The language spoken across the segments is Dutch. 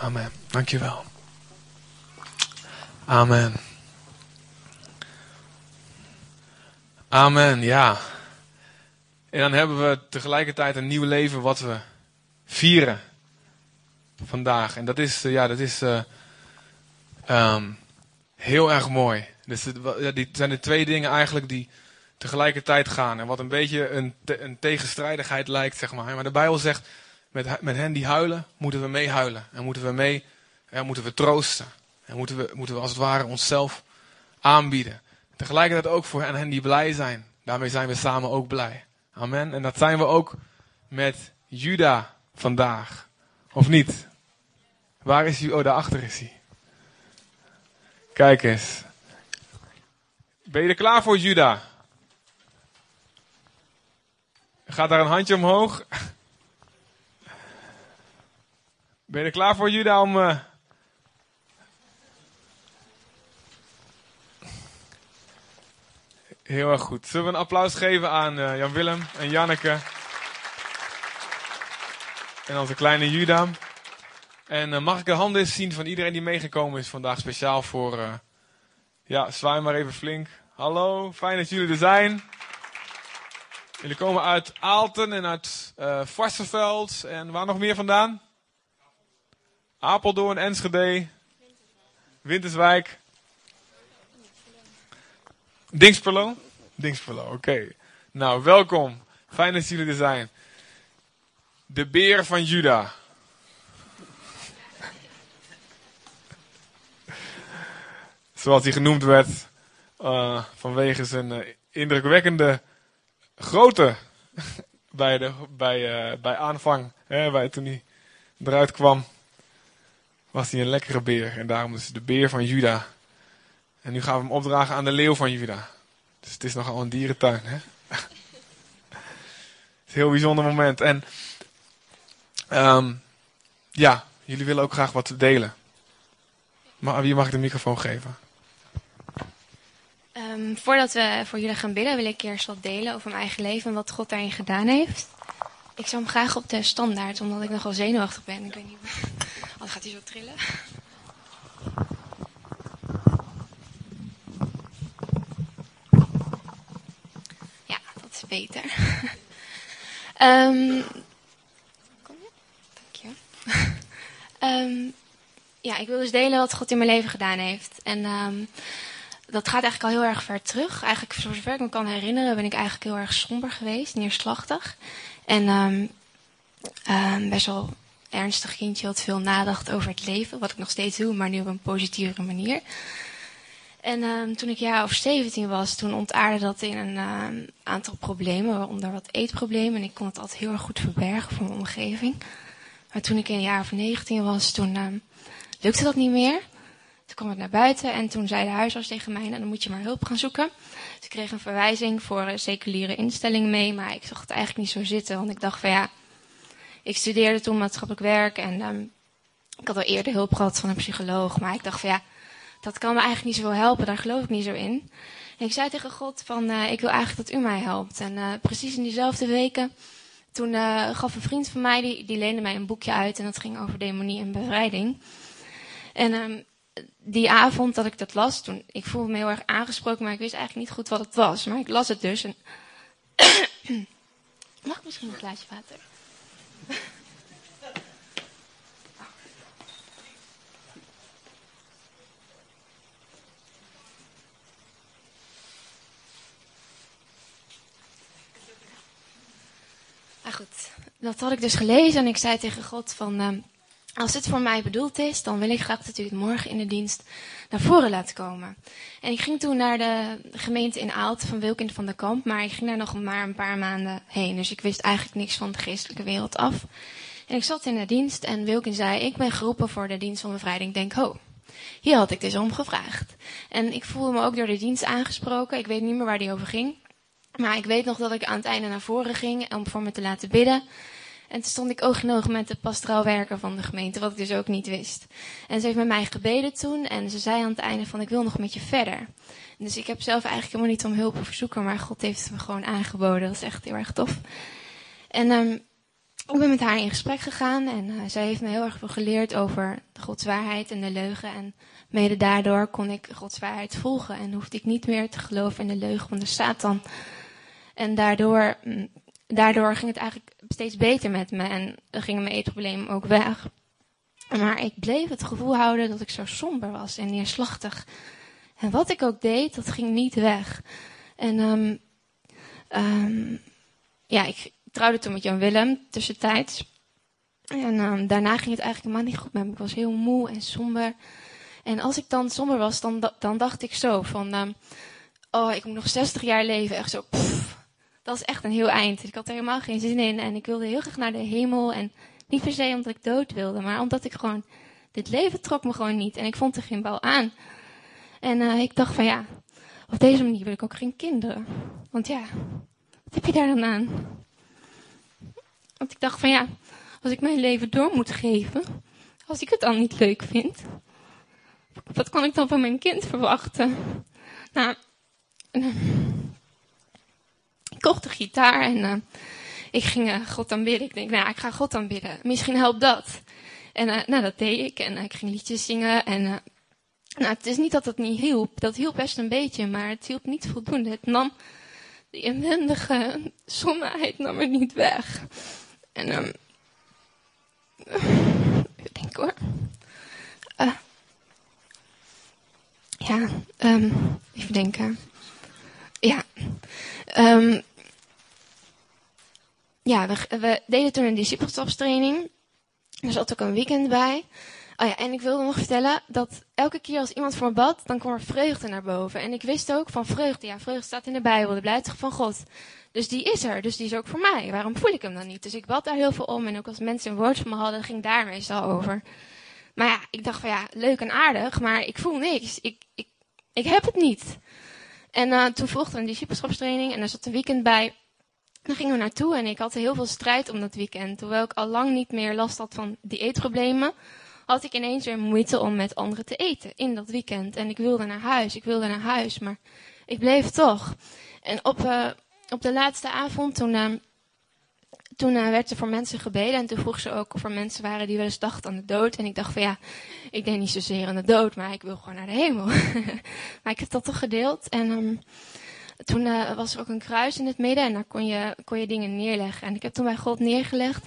Amen. Dankjewel. Amen. Amen, ja. En dan hebben we tegelijkertijd een nieuw leven wat we vieren vandaag. En dat is, eh, ja, dat is uh, um, heel erg mooi. Dus die zijn de twee dingen eigenlijk die tegelijkertijd gaan. En wat een beetje een, een tegenstrijdigheid lijkt, zeg maar. Maar de Bijbel zegt, met, hen die huilen, moeten we meehuilen. En moeten we mee, ja, moeten we troosten. En moeten we, moeten we als het ware onszelf aanbieden. Tegelijkertijd ook voor hen die blij zijn. Daarmee zijn we samen ook blij. Amen. En dat zijn we ook met Juda vandaag. Of niet? Waar is hij? Oh, daarachter is hij. Kijk eens. Ben je er klaar voor, Juda? Gaat daar een handje omhoog? Ben je klaar voor, Juda, om... Uh... Heel erg goed. Zullen we een applaus geven aan uh, Jan-Willem en Janneke? En onze kleine Juda. En uh, mag ik de handen eens zien van iedereen die meegekomen is vandaag speciaal voor... Ja, zwaai maar even flink. Hallo, fijn dat jullie er zijn. Jullie komen uit Aalten en uit uh, Varsenveld. En waar nog meer vandaan? Apeldoorn, Enschede, Winterswijk. Dingsperlo? Dingsperlo, oké. Nou, welkom. Fijn dat jullie er zijn. De beer van Juda. Zoals hij genoemd werd uh, vanwege zijn uh, indrukwekkende grootte bij, de, bij, uh, bij aanvang. Hè, bij, toen hij eruit kwam, was hij een lekkere beer. En daarom is de beer van Juda. En nu gaan we hem opdragen aan de leeuw van Juda. Dus het is nogal een dierentuin. Hè? het is een heel bijzonder moment. En um, ja, jullie willen ook graag wat delen. Maar wie mag ik de microfoon geven? Um, voordat we voor jullie gaan bidden, wil ik eerst wat delen over mijn eigen leven en wat God daarin gedaan heeft. Ik zou hem graag op de standaard, omdat ik nogal zenuwachtig ben. Ik weet niet, anders gaat hij zo trillen. Ja, dat is beter. um, kom je? Dank je. um, ja, ik wil dus delen wat God in mijn leven gedaan heeft. En um, dat gaat eigenlijk al heel erg ver terug. Eigenlijk, voor zover ik me kan herinneren, ben ik eigenlijk heel erg somber geweest, neerslachtig. En best wel ernstig kindje, wat veel nadacht over het leven. Wat ik nog steeds doe, maar nu op een positievere manier. En um, toen ik jaar of 17 was, toen ontaarde dat in een um, aantal problemen, waaronder wat eetproblemen. En ik kon het altijd heel erg goed verbergen voor mijn omgeving. Maar toen ik een jaar of 19 was, toen um, lukte dat niet meer. Toen kwam ik naar buiten en toen zei de huisarts tegen mij, nou, dan moet je maar hulp gaan zoeken. Dus ik kreeg een verwijzing voor een seculiere instelling mee, maar ik zag het eigenlijk niet zo zitten. Want ik dacht van ja, ik studeerde toen maatschappelijk werk en um, ik had al eerder hulp gehad van een psycholoog. Maar ik dacht van ja, dat kan me eigenlijk niet zoveel helpen, daar geloof ik niet zo in. En ik zei tegen God van, uh, ik wil eigenlijk dat u mij helpt. En uh, precies in diezelfde weken, toen uh, gaf een vriend van mij, die, die leende mij een boekje uit en dat ging over demonie en bevrijding. En um, die avond dat ik dat las, toen, ik voelde me heel erg aangesproken, maar ik wist eigenlijk niet goed wat het was. Maar ik las het dus en... Mag ik misschien een glaasje water? Ah goed, dat had ik dus gelezen en ik zei tegen God van... Uh, als dit voor mij bedoeld is, dan wil ik graag dat u het morgen in de dienst naar voren laat komen. En ik ging toen naar de gemeente in Aalt van Wilkind van de Kamp, maar ik ging daar nog maar een paar maanden heen. Dus ik wist eigenlijk niks van de geestelijke wereld af. En ik zat in de dienst en Wilkin zei, ik ben geroepen voor de dienst van bevrijding. Denk, ho, hier had ik dus om gevraagd. En ik voelde me ook door de dienst aangesproken. Ik weet niet meer waar die over ging. Maar ik weet nog dat ik aan het einde naar voren ging om voor me te laten bidden. En toen stond ik oog in oog met de pastoraal werker van de gemeente, wat ik dus ook niet wist. En ze heeft met mij gebeden toen en ze zei aan het einde van ik wil nog met je verder. Dus ik heb zelf eigenlijk helemaal niet om hulp of verzoeken, maar God heeft het me gewoon aangeboden. Dat is echt heel erg tof. En um, ik ben met haar in gesprek gegaan en uh, zij heeft me heel erg veel geleerd over de Gods waarheid en de leugen. En mede daardoor kon ik Gods waarheid volgen en hoefde ik niet meer te geloven in de leugen van de Satan. En daardoor, mm, daardoor ging het eigenlijk steeds beter met me en gingen mijn eetproblemen ook weg. Maar ik bleef het gevoel houden dat ik zo somber was en neerslachtig. En wat ik ook deed, dat ging niet weg. En um, ja, ik trouwde toen met Jan Willem tussentijds. En um, daarna ging het eigenlijk helemaal niet goed met me. Ik was heel moe en somber. En als ik dan somber was, dan, dan dacht ik zo van... oh, ik moet nog 60 jaar leven. Echt zo, dat is echt een heel eind. Ik had er helemaal geen zin in. En ik wilde heel graag naar de hemel. En niet per se omdat ik dood wilde, maar omdat ik gewoon... Dit leven trok me gewoon niet. En ik vond er geen bal aan. En uh, ik dacht van ja, op deze manier wil ik ook geen kinderen. Want ja, wat heb je daar dan aan? Want ik dacht van ja, als ik mijn leven door moet geven, als ik het dan niet leuk vind, wat kan ik dan van mijn kind verwachten? Nou, kocht een gitaar en uh, ik ging uh, God aanbidden. Ik denk, nou, ik ga God aanbidden. Misschien helpt dat. En nou, dat deed ik. En ik ging liedjes zingen. En nou, het is niet dat het niet hielp. Dat hielp best een beetje, maar het hielp niet voldoende. Het nam die inwendige somberheid nam er niet weg. En um, even denken hoor. Ja, um, even denken. Ja. Um, ja, we, deden toen een discipelstapstraining. Er zat ook een weekend bij. Oh ja, en ik wilde nog vertellen dat elke keer als iemand voor me bad, dan kwam er vreugde naar boven. En ik wist ook van vreugde. Ja, vreugde staat in de Bijbel, de blijdschap van God. Dus die is er, dus die is ook voor mij. Waarom voel ik hem dan niet? Dus ik bad daar heel veel om. En ook als mensen een woord van me hadden, ging daar meestal over. Maar ja, ik dacht van ja, leuk en aardig, maar ik voel niks. Ik, ik, ik heb het niet. En uh, toen volgde een discipelschapstraining en er zat een weekend bij. Dan gingen we naartoe en ik had heel veel strijd om dat weekend. Hoewel ik al lang niet meer last had van dieetproblemen had ik ineens weer moeite om met anderen te eten in dat weekend. En ik wilde naar huis, ik wilde naar huis, maar ik bleef toch. En op, uh, op de laatste avond, toen, uh, toen uh, werd er voor mensen gebeden. En toen vroeg ze ook of er mensen waren die wel eens dachten aan de dood. En ik dacht van ja, ik denk niet zozeer aan de dood, maar ik wil gewoon naar de hemel. maar ik heb dat toch gedeeld. En um, toen was er ook een kruis in het midden en daar kon je, kon je dingen neerleggen. En ik heb toen bij God neergelegd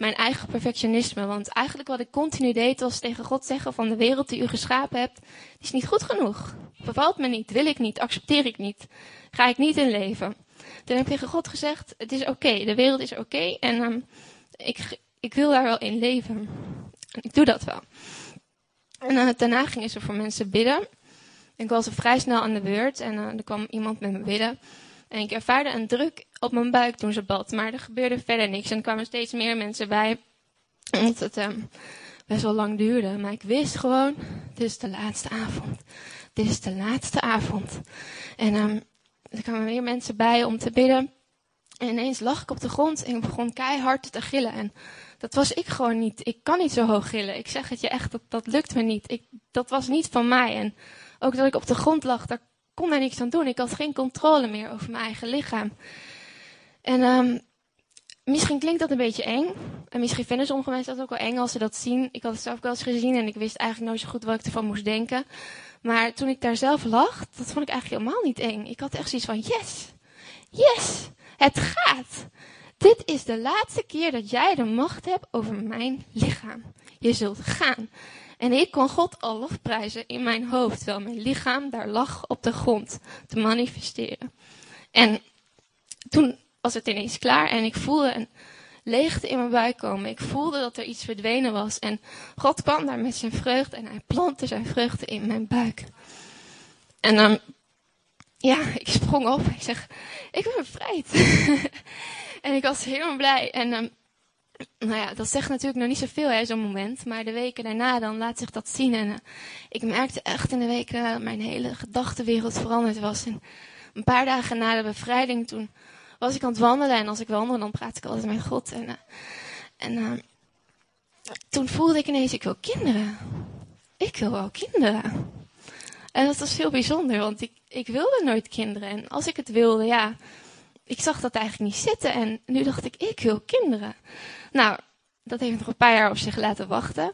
mijn eigen perfectionisme. Want eigenlijk wat ik continu deed was tegen God zeggen van de wereld die u geschapen hebt, is niet goed genoeg. Bevalt me niet, wil ik niet, accepteer ik niet. Ga ik niet in leven. Toen heb ik tegen God gezegd, het is oké, de wereld is oké en um, ik, ik wil daar wel in leven. En ik doe dat wel. En uh, daarna gingen ze voor mensen bidden. Ik was er vrij snel aan de beurt en uh, er kwam iemand met me bidden. En ik ervaarde een druk op mijn buik toen ze bad. Maar er gebeurde verder niks. En er kwamen steeds meer mensen bij. Omdat het um, best wel lang duurde. Maar ik wist gewoon, dit is de laatste avond. Dit is de laatste avond. En um, er kwamen meer mensen bij om te bidden. En ineens lag ik op de grond en ik begon keihard te gillen. En dat was ik gewoon niet. Ik kan niet zo hoog gillen. Ik zeg het je echt, dat, dat lukt me niet. Ik, dat was niet van mij. En ook dat ik op de grond lag, daar kon daar niks aan doen. Ik had geen controle meer over mijn eigen lichaam. En um, misschien klinkt dat een beetje eng. En misschien vinden sommige mensen dat ook wel eng als ze dat zien. Ik had het zelf ook wel eens gezien en ik wist eigenlijk nooit zo goed wat ik ervan moest denken. Maar toen ik daar zelf lag, dat vond ik eigenlijk helemaal niet eng. Ik had echt zoiets van, yes, yes, het gaat. Dit is de laatste keer dat jij de macht hebt over mijn lichaam. Je zult gaan. En ik kon God al lofprijzen in mijn hoofd, terwijl mijn lichaam daar lag op de grond te manifesteren. En toen was het ineens klaar en ik voelde een leegte in mijn buik komen. Ik voelde dat er iets verdwenen was. En God kwam daar met zijn vreugde en hij plantte zijn vreugde in mijn buik. En dan, ja, ik sprong op. Ik zeg, ik ben bevrijd. en ik was helemaal blij. En um, nou ja, dat zegt natuurlijk nog niet zoveel, zo'n moment. Maar de weken daarna, dan laat zich dat zien. En uh, ik merkte echt in de weken dat mijn hele gedachtenwereld veranderd was. En een paar dagen na de bevrijding, toen was ik aan het wandelen. En als ik wandel, dan praat ik altijd met God. En, en uh, toen voelde ik ineens, ik wil kinderen. Ik wil wel kinderen. En dat was heel bijzonder, want ik, ik wilde nooit kinderen. En als ik het wilde, ja, ik zag dat eigenlijk niet zitten. En nu dacht ik, ik wil kinderen. Nou, dat heeft nog een paar jaar op zich laten wachten.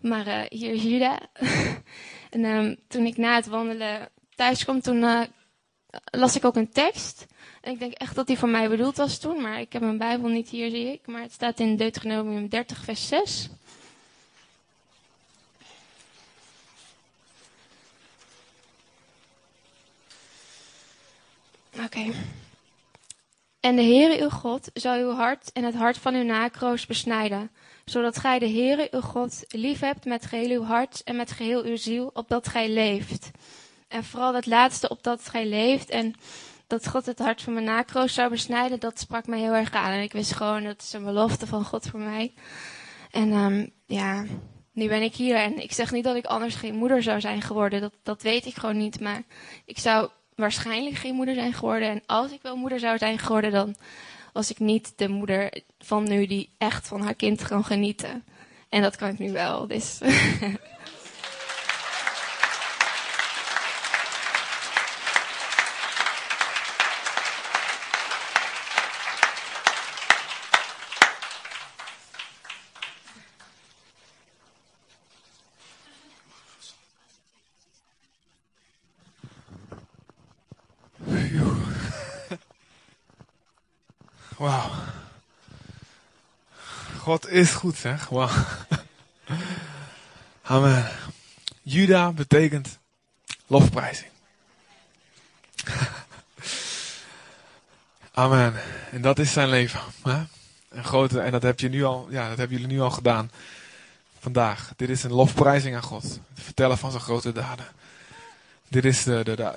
Maar uh, hier is en um, toen ik na het wandelen thuis kwam, toen uh, las ik ook een tekst. En ik denk echt dat die voor mij bedoeld was toen. Maar ik heb mijn Bijbel niet hier, zie ik. Maar het staat in Deuteronomium 30, vers 6. Oké. En de Heere uw God zal uw hart en het hart van uw nakroos besnijden, zodat gij de Heere uw God lief hebt met geheel uw hart en met geheel uw ziel, opdat gij leeft. En vooral dat laatste, opdat gij leeft en dat God het hart van mijn nakroos zou besnijden, dat sprak mij heel erg aan. En ik wist gewoon, dat is een belofte van God voor mij. En um, ja, nu ben ik hier en ik zeg niet dat ik anders geen moeder zou zijn geworden, dat, dat weet ik gewoon niet, maar ik zou waarschijnlijk geen moeder zijn geworden. En als ik wel moeder zou zijn geworden, dan was ik niet de moeder van nu die echt van haar kind kan genieten. En dat kan ik nu wel. Dus. God is goed, zeg. Wauw. Amen. Juda betekent lofprijzing. Amen. En dat is zijn leven. Hè? Een grote, en dat, heb je nu al, ja, dat hebben jullie nu al gedaan. Vandaag. Dit is een lofprijzing aan God. Het vertellen van zijn grote daden. Dit is de,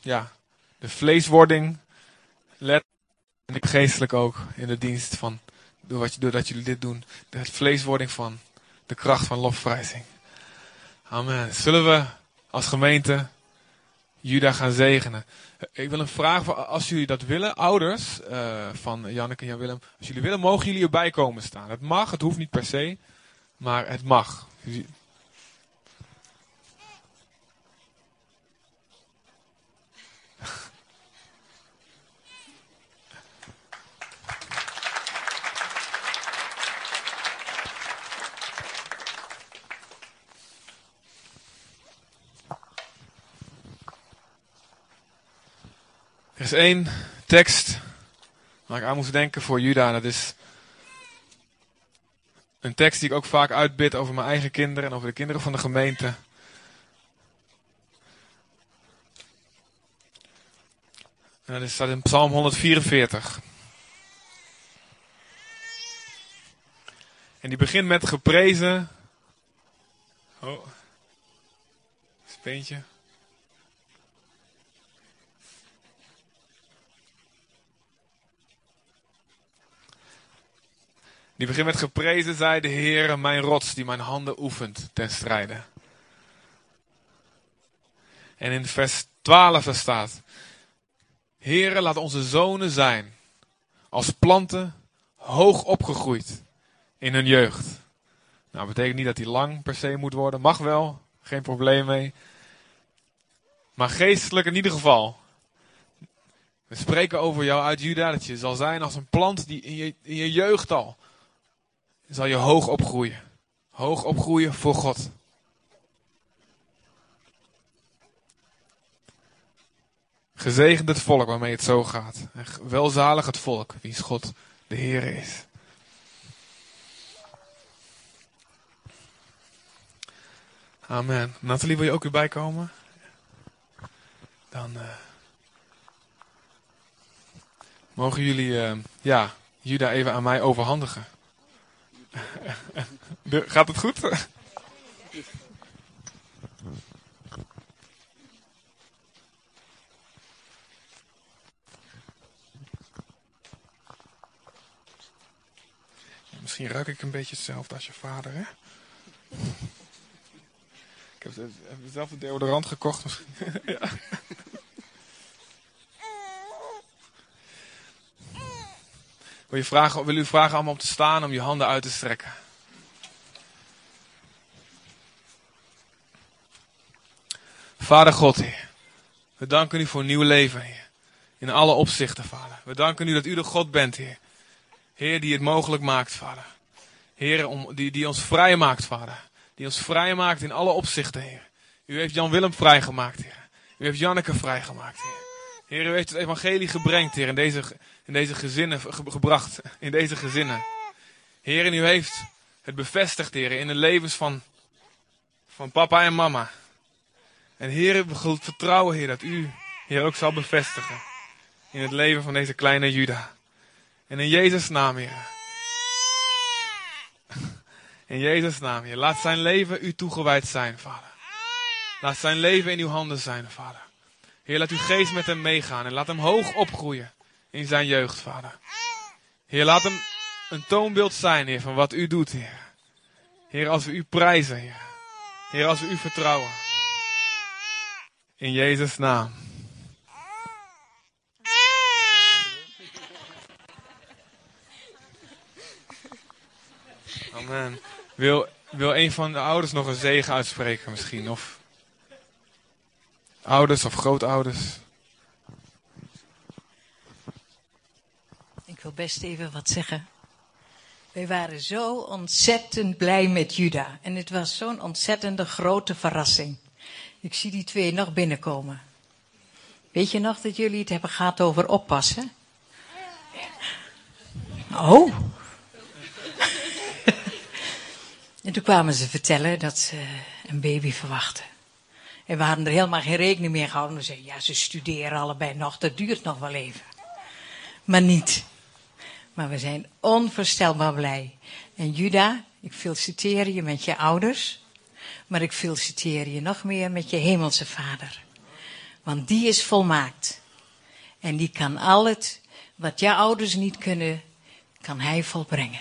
ja, de vleeswording. Let en ik geestelijk ook in de dienst van, doordat jullie dit doen, de vleeswording van de kracht van lofprijzing. Amen. Zullen we als gemeente Juda gaan zegenen? Ik wil een vraag, voor, als jullie dat willen, ouders uh, van Janneke en Jan Willem, als jullie willen, mogen jullie erbij komen staan. Het mag, het hoeft niet per se, maar het mag. Er is één tekst waar ik aan moest denken voor Juda. Dat is een tekst die ik ook vaak uitbid over mijn eigen kinderen en over de kinderen van de gemeente. En dat staat in Psalm 144. En die begint met geprezen. Oh, speentje. Die begint met geprezen zij de Heer, mijn rots, die mijn handen oefent ten strijde. En in vers 12 staat, Heere, laat onze zonen zijn als planten hoog opgegroeid in hun jeugd. Nou, betekent niet dat die lang per se moet worden. Mag wel, geen probleem mee. Maar geestelijk in ieder geval. We spreken over jou uit Juda dat je zal zijn als een plant die in je jeugd al zal je hoog opgroeien. Hoog opgroeien voor God. Gezegend het volk waarmee het zo gaat. Welzalig het volk, wiens God de Heer is. Amen. Nathalie, wil je ook weer bijkomen? Dan uh, mogen jullie uh, ja, Juda even aan mij overhandigen. Gaat het goed? Misschien ruik ik een beetje hetzelfde als je vader, hè? Ik heb zelf een deodorant gekocht. Misschien. ja. Wil, je vragen, wil u vragen allemaal om te staan, om je handen uit te strekken. Vader God, Heer. We danken u voor een nieuw leven, Heer. In alle opzichten, Vader. We danken u dat u de God bent, Heer. Heer, die het mogelijk maakt, Vader. Heer, die, die ons vrij maakt, Vader. Die ons vrij maakt in alle opzichten, Heer. U heeft Jan Willem vrijgemaakt, Heer. U heeft Janneke vrijgemaakt, Heer. Heer, u heeft het evangelie gebracht, Heer, in deze, in deze gezinnen gebracht. In deze gezinnen. Heer, en u heeft het bevestigd, Heer, in de levens van, van papa en mama. En Heer, we vertrouwen, Heer, dat u, Heer, ook zal bevestigen. In het leven van deze kleine Juda. En in Jezus' naam, Heer. In Jezus' naam, Heer. Laat zijn leven u toegewijd zijn, Vader. Laat zijn leven in uw handen zijn, Vader. Heer, laat uw geest met hem meegaan en laat hem hoog opgroeien in zijn jeugd, Vader. Heer, laat hem een toonbeeld zijn, Heer, van wat u doet, Heer. Heer, als we u prijzen, Heer. Heer, als we u vertrouwen. In Jezus' naam. Amen. Wil, wil een van de ouders nog een zegen uitspreken misschien? Of ouders of grootouders? Ik wil best even wat zeggen. Wij waren zo ontzettend blij met Juda. En het was zo'n ontzettende grote verrassing. Ik zie die twee nog binnenkomen. Weet je nog dat jullie het hebben gehad over oppassen? Oh. en toen kwamen ze vertellen dat ze een baby verwachten. En we hadden er helemaal geen rekening mee gehouden. We zeiden, ja, ze studeren allebei nog, dat duurt nog wel even. Maar niet. Maar we zijn onvoorstelbaar blij. En Juda, ik feliciteer je met je ouders. Maar ik feliciteer je nog meer met je hemelse vader. Want die is volmaakt. En die kan al het wat jouw ouders niet kunnen, kan hij volbrengen.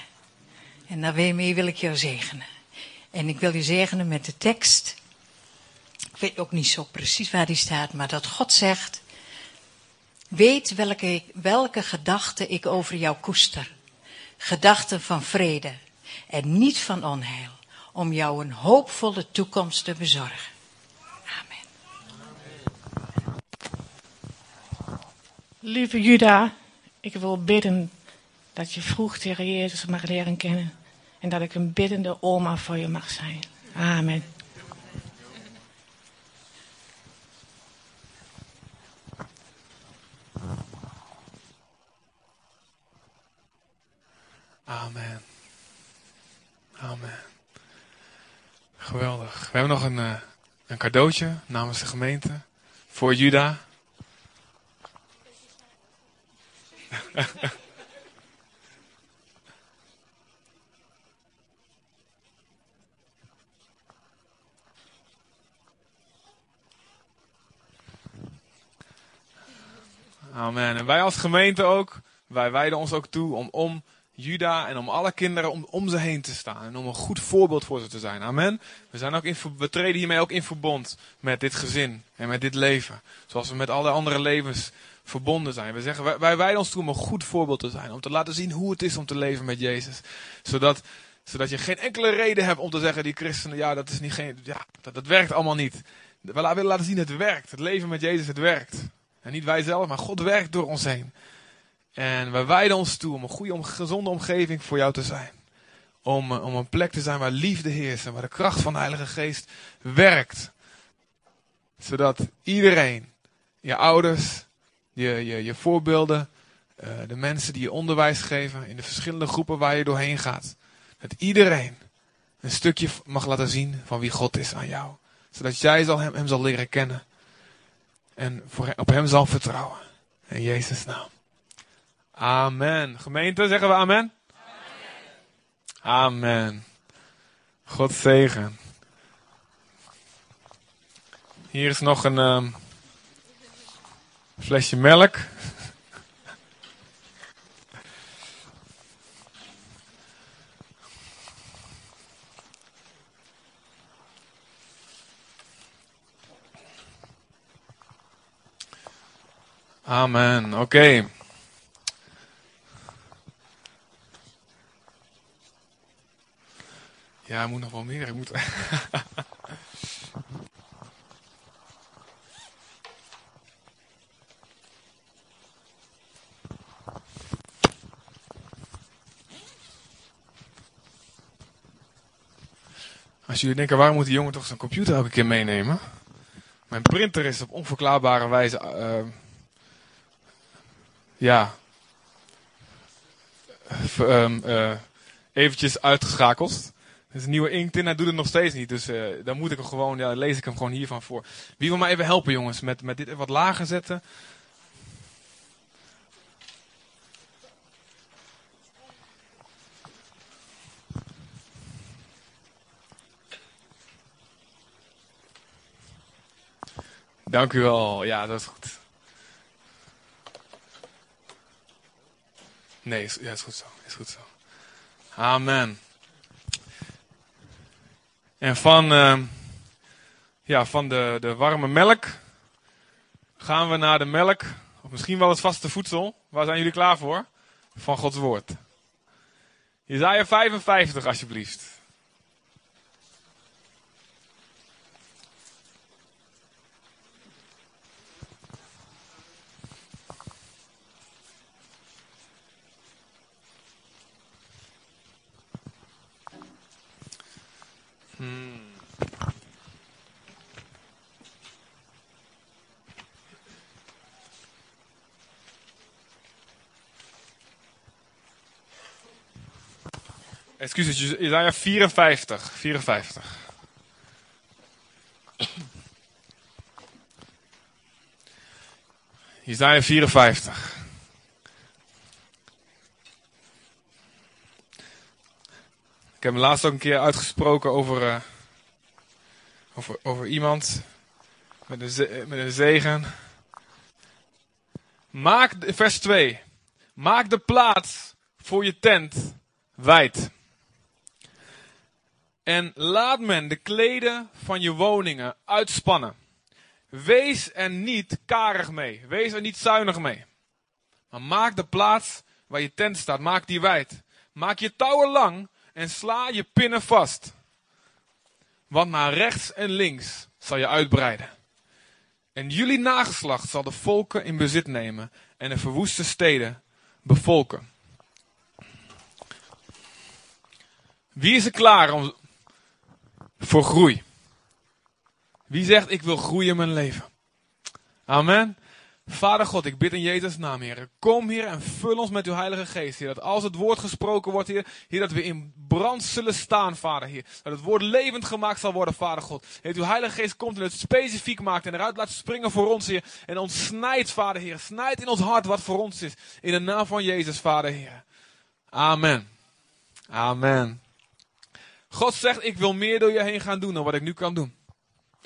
En daarmee wil ik jou zegenen. En ik wil je zegenen met de tekst. Weet ook niet zo precies waar die staat, maar dat God zegt. Weet welke, welke gedachten ik over jou koester. Gedachten van vrede en niet van onheil. Om jou een hoopvolle toekomst te bezorgen. Amen. Lieve Juda, ik wil bidden dat je vroeg tegen Jezus mag leren kennen. En dat ik een biddende oma voor je mag zijn. Amen. Amen. Amen. Geweldig. We hebben nog een, uh, een cadeautje namens de gemeente voor Juda. Amen. En wij als gemeente ook, wij wijden ons ook toe om om Juda en om alle kinderen om, om ze heen te staan. En om een goed voorbeeld voor ze te zijn. Amen. We, zijn ook in, we treden hiermee ook in verbond met dit gezin en met dit leven. Zoals we met alle andere levens verbonden zijn. We zeggen, wij, wij wijden ons toe om een goed voorbeeld te zijn. Om te laten zien hoe het is om te leven met Jezus. Zodat, zodat je geen enkele reden hebt om te zeggen, die christenen, ja, dat is niet geen, ja, dat, dat werkt allemaal niet. We willen laten zien, het werkt. Het leven met Jezus, het werkt. En niet wij zelf, maar God werkt door ons heen. En wij wijden ons toe om een goede, om, gezonde omgeving voor jou te zijn. Om, eh, om een plek te zijn waar liefde heerst en waar de kracht van de Heilige Geest werkt. Zodat iedereen, je ouders, je, je, je voorbeelden, uh, de mensen die je onderwijs geven in de verschillende groepen waar je doorheen gaat. Dat iedereen een stukje mag laten zien van wie God is aan jou. Zodat jij zal hem, hem zal leren kennen. En op hem zal vertrouwen. In Jezus' naam. Amen. Gemeente, zeggen we amen? Amen. God zegen. Hier is nog een um, flesje melk. Amen. Oké. ja, moet nog wel meer. Ik moet... Als jullie denken, waarom moet die jongen toch zijn computer elke keer meenemen? Mijn printer is op onverklaarbare wijze... Ehm, ja... Ehm, eh, eventjes uitgeschakeld. Er is een nieuwe inkt in, hij doet het nog steeds niet. Dus uh, dan moet ik hem gewoon, ja, lees ik hem gewoon hiervan voor. Wie wil mij even helpen, jongens, met, met dit wat lager zetten? Dank u wel. Ja, dat is goed. Nee, is, ja, is goed zo. Is goed zo. Amen. En van, uh, ja, van de, de warme melk gaan we naar de melk, of misschien wel het vaste voedsel. Waar zijn jullie klaar voor? Van Gods woord. Jezaja 55 alsjeblieft. Hmm. Excuses, Isaiah 54. 54. Isaiah 54. Ik heb hem laatst ook een keer uitgesproken over, uh, over, over iemand met een, met een zegen. Maak, vers 2. Maak de plaats voor je tent wijd. En laat men de kleden van je woningen uitspannen. Wees er niet karig mee. Wees er niet zuinig mee. Maar maak de plaats waar je tent staat, maak die wijd. Maak je touwen lang en sla je pinnen vast. Want naar rechts en links zal je uitbreiden. En jullie nageslacht zal de volken in bezit nemen en de verwoeste steden bevolken. Wie is er klaar om, voor groei? Wie zegt ik wil groeien in mijn leven? Amen. Vader God, ik bid in Jezus' naam, Heer. Kom, Heer, en vul ons met uw Heilige Geest, Heer. Dat als het woord gesproken wordt, Heer, Heer, dat we in brand zullen staan, Vader, Heer. Dat het woord levend gemaakt zal worden, Vader God. Heer, uw Heilige Geest komt en het specifiek maakt en eruit laat springen voor ons, Heer. En ons snijdt, Vader, Heer. Snijdt in ons hart wat voor ons is. In de naam van Jezus, Vader, Heer. Amen. Amen. God zegt, ik wil meer door je heen gaan doen dan wat ik nu kan doen.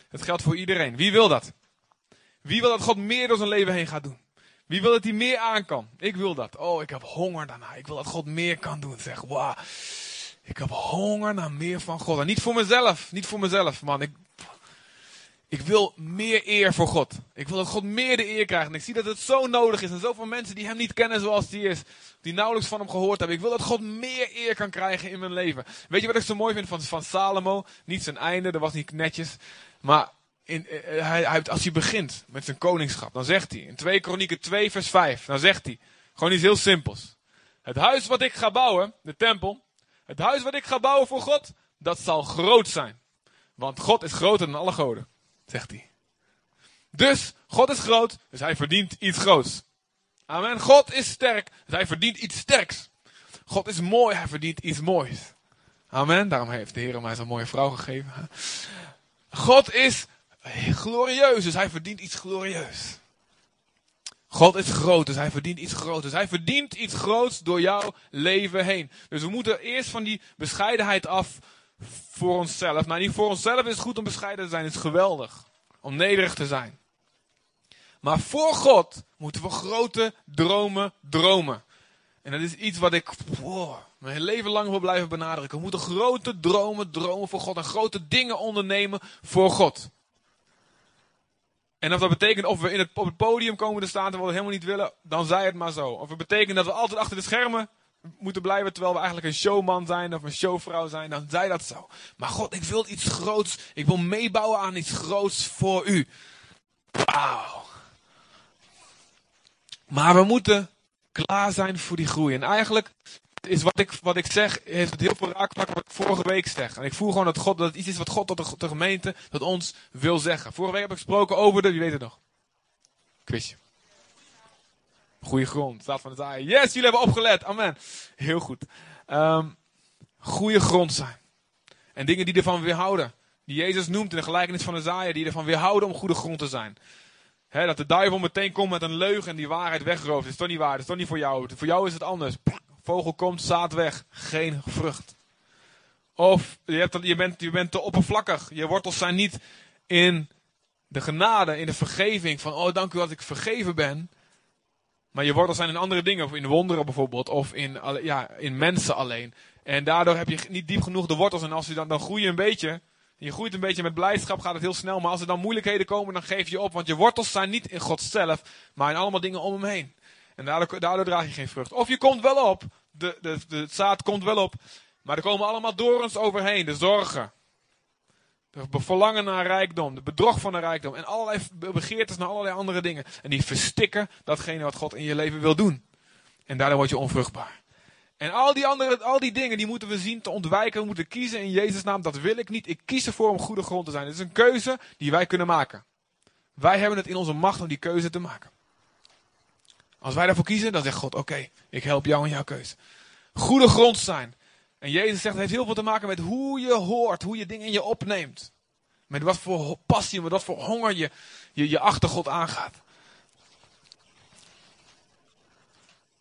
Het geldt voor iedereen. Wie wil dat? Wie wil dat God meer door zijn leven heen gaat doen? Wie wil dat hij meer aan kan? Ik wil dat. Oh, ik heb honger daarna. Ik wil dat God meer kan doen. Zeg, wauw. Ik heb honger naar meer van God. En niet voor mezelf. Niet voor mezelf, man. Ik, ik wil meer eer voor God. Ik wil dat God meer de eer krijgt. En ik zie dat het zo nodig is. En zoveel mensen die hem niet kennen zoals hij is. Die nauwelijks van hem gehoord hebben. Ik wil dat God meer eer kan krijgen in mijn leven. Weet je wat ik zo mooi vind van, van Salomo? Niet zijn einde, dat was niet netjes. Maar uh, hij, hij, als hij begint met zijn koningschap, dan zegt hij in 2 Kronieken 2 vers 5, dan zegt hij gewoon iets heel simpels. Het huis wat ik ga bouwen, de tempel, het huis wat ik ga bouwen voor God, dat zal groot zijn. Want God is groter dan alle goden, zegt hij. Dus, God is groot, dus hij verdient iets groots. Amen. God is sterk, dus hij verdient iets sterks. God is mooi, hij verdient iets moois. Amen. Daarom heeft de Heer mij zo'n mooie vrouw gegeven. God is glorieus, dus hij verdient iets glorieus. God is groot, dus hij verdient iets groots. Dus hij verdient iets groots door jouw leven heen. Dus we moeten eerst van die bescheidenheid af voor onszelf. Nou, niet voor onszelf is het goed om bescheiden te zijn, het is geweldig. Om nederig te zijn. Maar voor God moeten we grote dromen dromen. En dat is iets wat ik mijn leven lang wil blijven benadrukken. We moeten grote dromen dromen voor God en grote dingen ondernemen voor God. En of dat betekent of we in het, op het podium komen te staan terwijl we helemaal niet willen, dan zij het maar zo. Of het betekent dat we altijd achter de schermen moeten blijven terwijl we eigenlijk een showman zijn of een showvrouw zijn, dan zij dat zo. Maar God, ik wil iets groots. Ik wil meebouwen aan iets groots voor u. Wauw. Maar we moeten klaar zijn voor die groei. En eigenlijk is wat ik, wat ik zeg, heeft het heel veel raakvlak wat ik vorige week zeg. En ik voel gewoon dat, God, dat het iets is wat God tot de, gemeente, tot ons wil zeggen. Vorige week heb ik gesproken over de, wie weet het nog? Quizje. Goede grond, staat van het aaien. Yes, jullie hebben opgelet. Amen. Heel goed. Um, goede grond zijn. En dingen die ervan weerhouden. Die Jezus noemt in de gelijkenis van de zaaien, die ervan weerhouden om goede grond te zijn. Dat de duivel meteen komt met een leugen en die waarheid wegrooft. Dat is toch niet waar, dat is toch niet voor jou. Voor jou is het anders. Vogel komt, zaad weg. Geen vrucht. Of je, hebt, je, bent, je bent te oppervlakkig. Je wortels zijn niet in de genade, in de vergeving. Van, oh dank u dat ik vergeven ben. Maar je wortels zijn in andere dingen. Of in wonderen bijvoorbeeld. Of in, ja, in mensen alleen. En daardoor heb je niet diep genoeg de wortels. En als je dan, dan groei je een beetje. Je groeit een beetje met blijdschap, gaat het heel snel. Maar als er dan moeilijkheden komen, dan geef je op. Want je wortels zijn niet in God zelf, maar in allemaal dingen om hem heen. En daardoor, daardoor draag je geen vrucht. Of je komt wel op. De, de, het zaad komt wel op. Maar er komen allemaal dorens overheen. De zorgen. De verlangen naar rijkdom. De bedrog van de rijkdom. En allerlei begeertes naar allerlei andere dingen. En die verstikken datgene wat God in je leven wil doen. En daardoor word je onvruchtbaar. En al die andere, al die dingen, die moeten we zien te ontwijken. We moeten kiezen in Jezus' naam. Dat wil ik niet. Ik kies ervoor om goede grond te zijn. Het is een keuze die wij kunnen maken. Wij hebben het in onze macht om die keuze te maken. Als wij daarvoor kiezen, dan zegt God, oké, ik help jou in jouw keuze. Goede grond zijn. En Jezus zegt, het heeft heel veel te maken met hoe je hoort, hoe je dingen in je opneemt. Met wat voor passie, met wat voor honger je je, je achter God aangaat.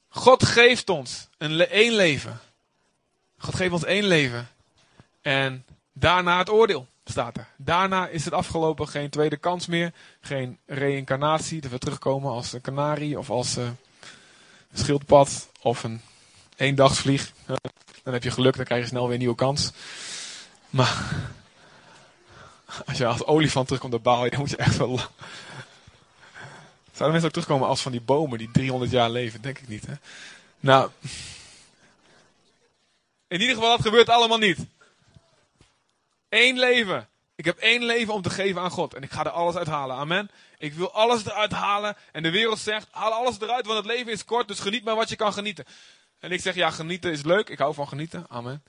God geeft ons een één leven. God geeft ons één leven. En daarna het oordeel, staat er. Daarna is het afgelopen, geen tweede kans meer. Geen reïncarnatie, dat we terugkomen als een kanarie of als uh, een schildpad of een eendagsvlieg. Dan heb je geluk, dan krijg je snel weer een nieuwe kans. Maar als je als olifant terugkomt op baal, dan moet je echt wel Zouden mensen ook terugkomen als van die bomen die 300 jaar leven? Denk ik niet, hè? Nou. In ieder geval, dat gebeurt allemaal niet. Eén leven. Ik heb één leven om te geven aan God. En ik ga er alles uithalen. Amen. Ik wil alles eruit halen. En de wereld zegt, haal alles eruit, want het leven is kort. Dus geniet maar wat je kan genieten. En ik zeg, ja, genieten is leuk. Ik hou van genieten. Amen.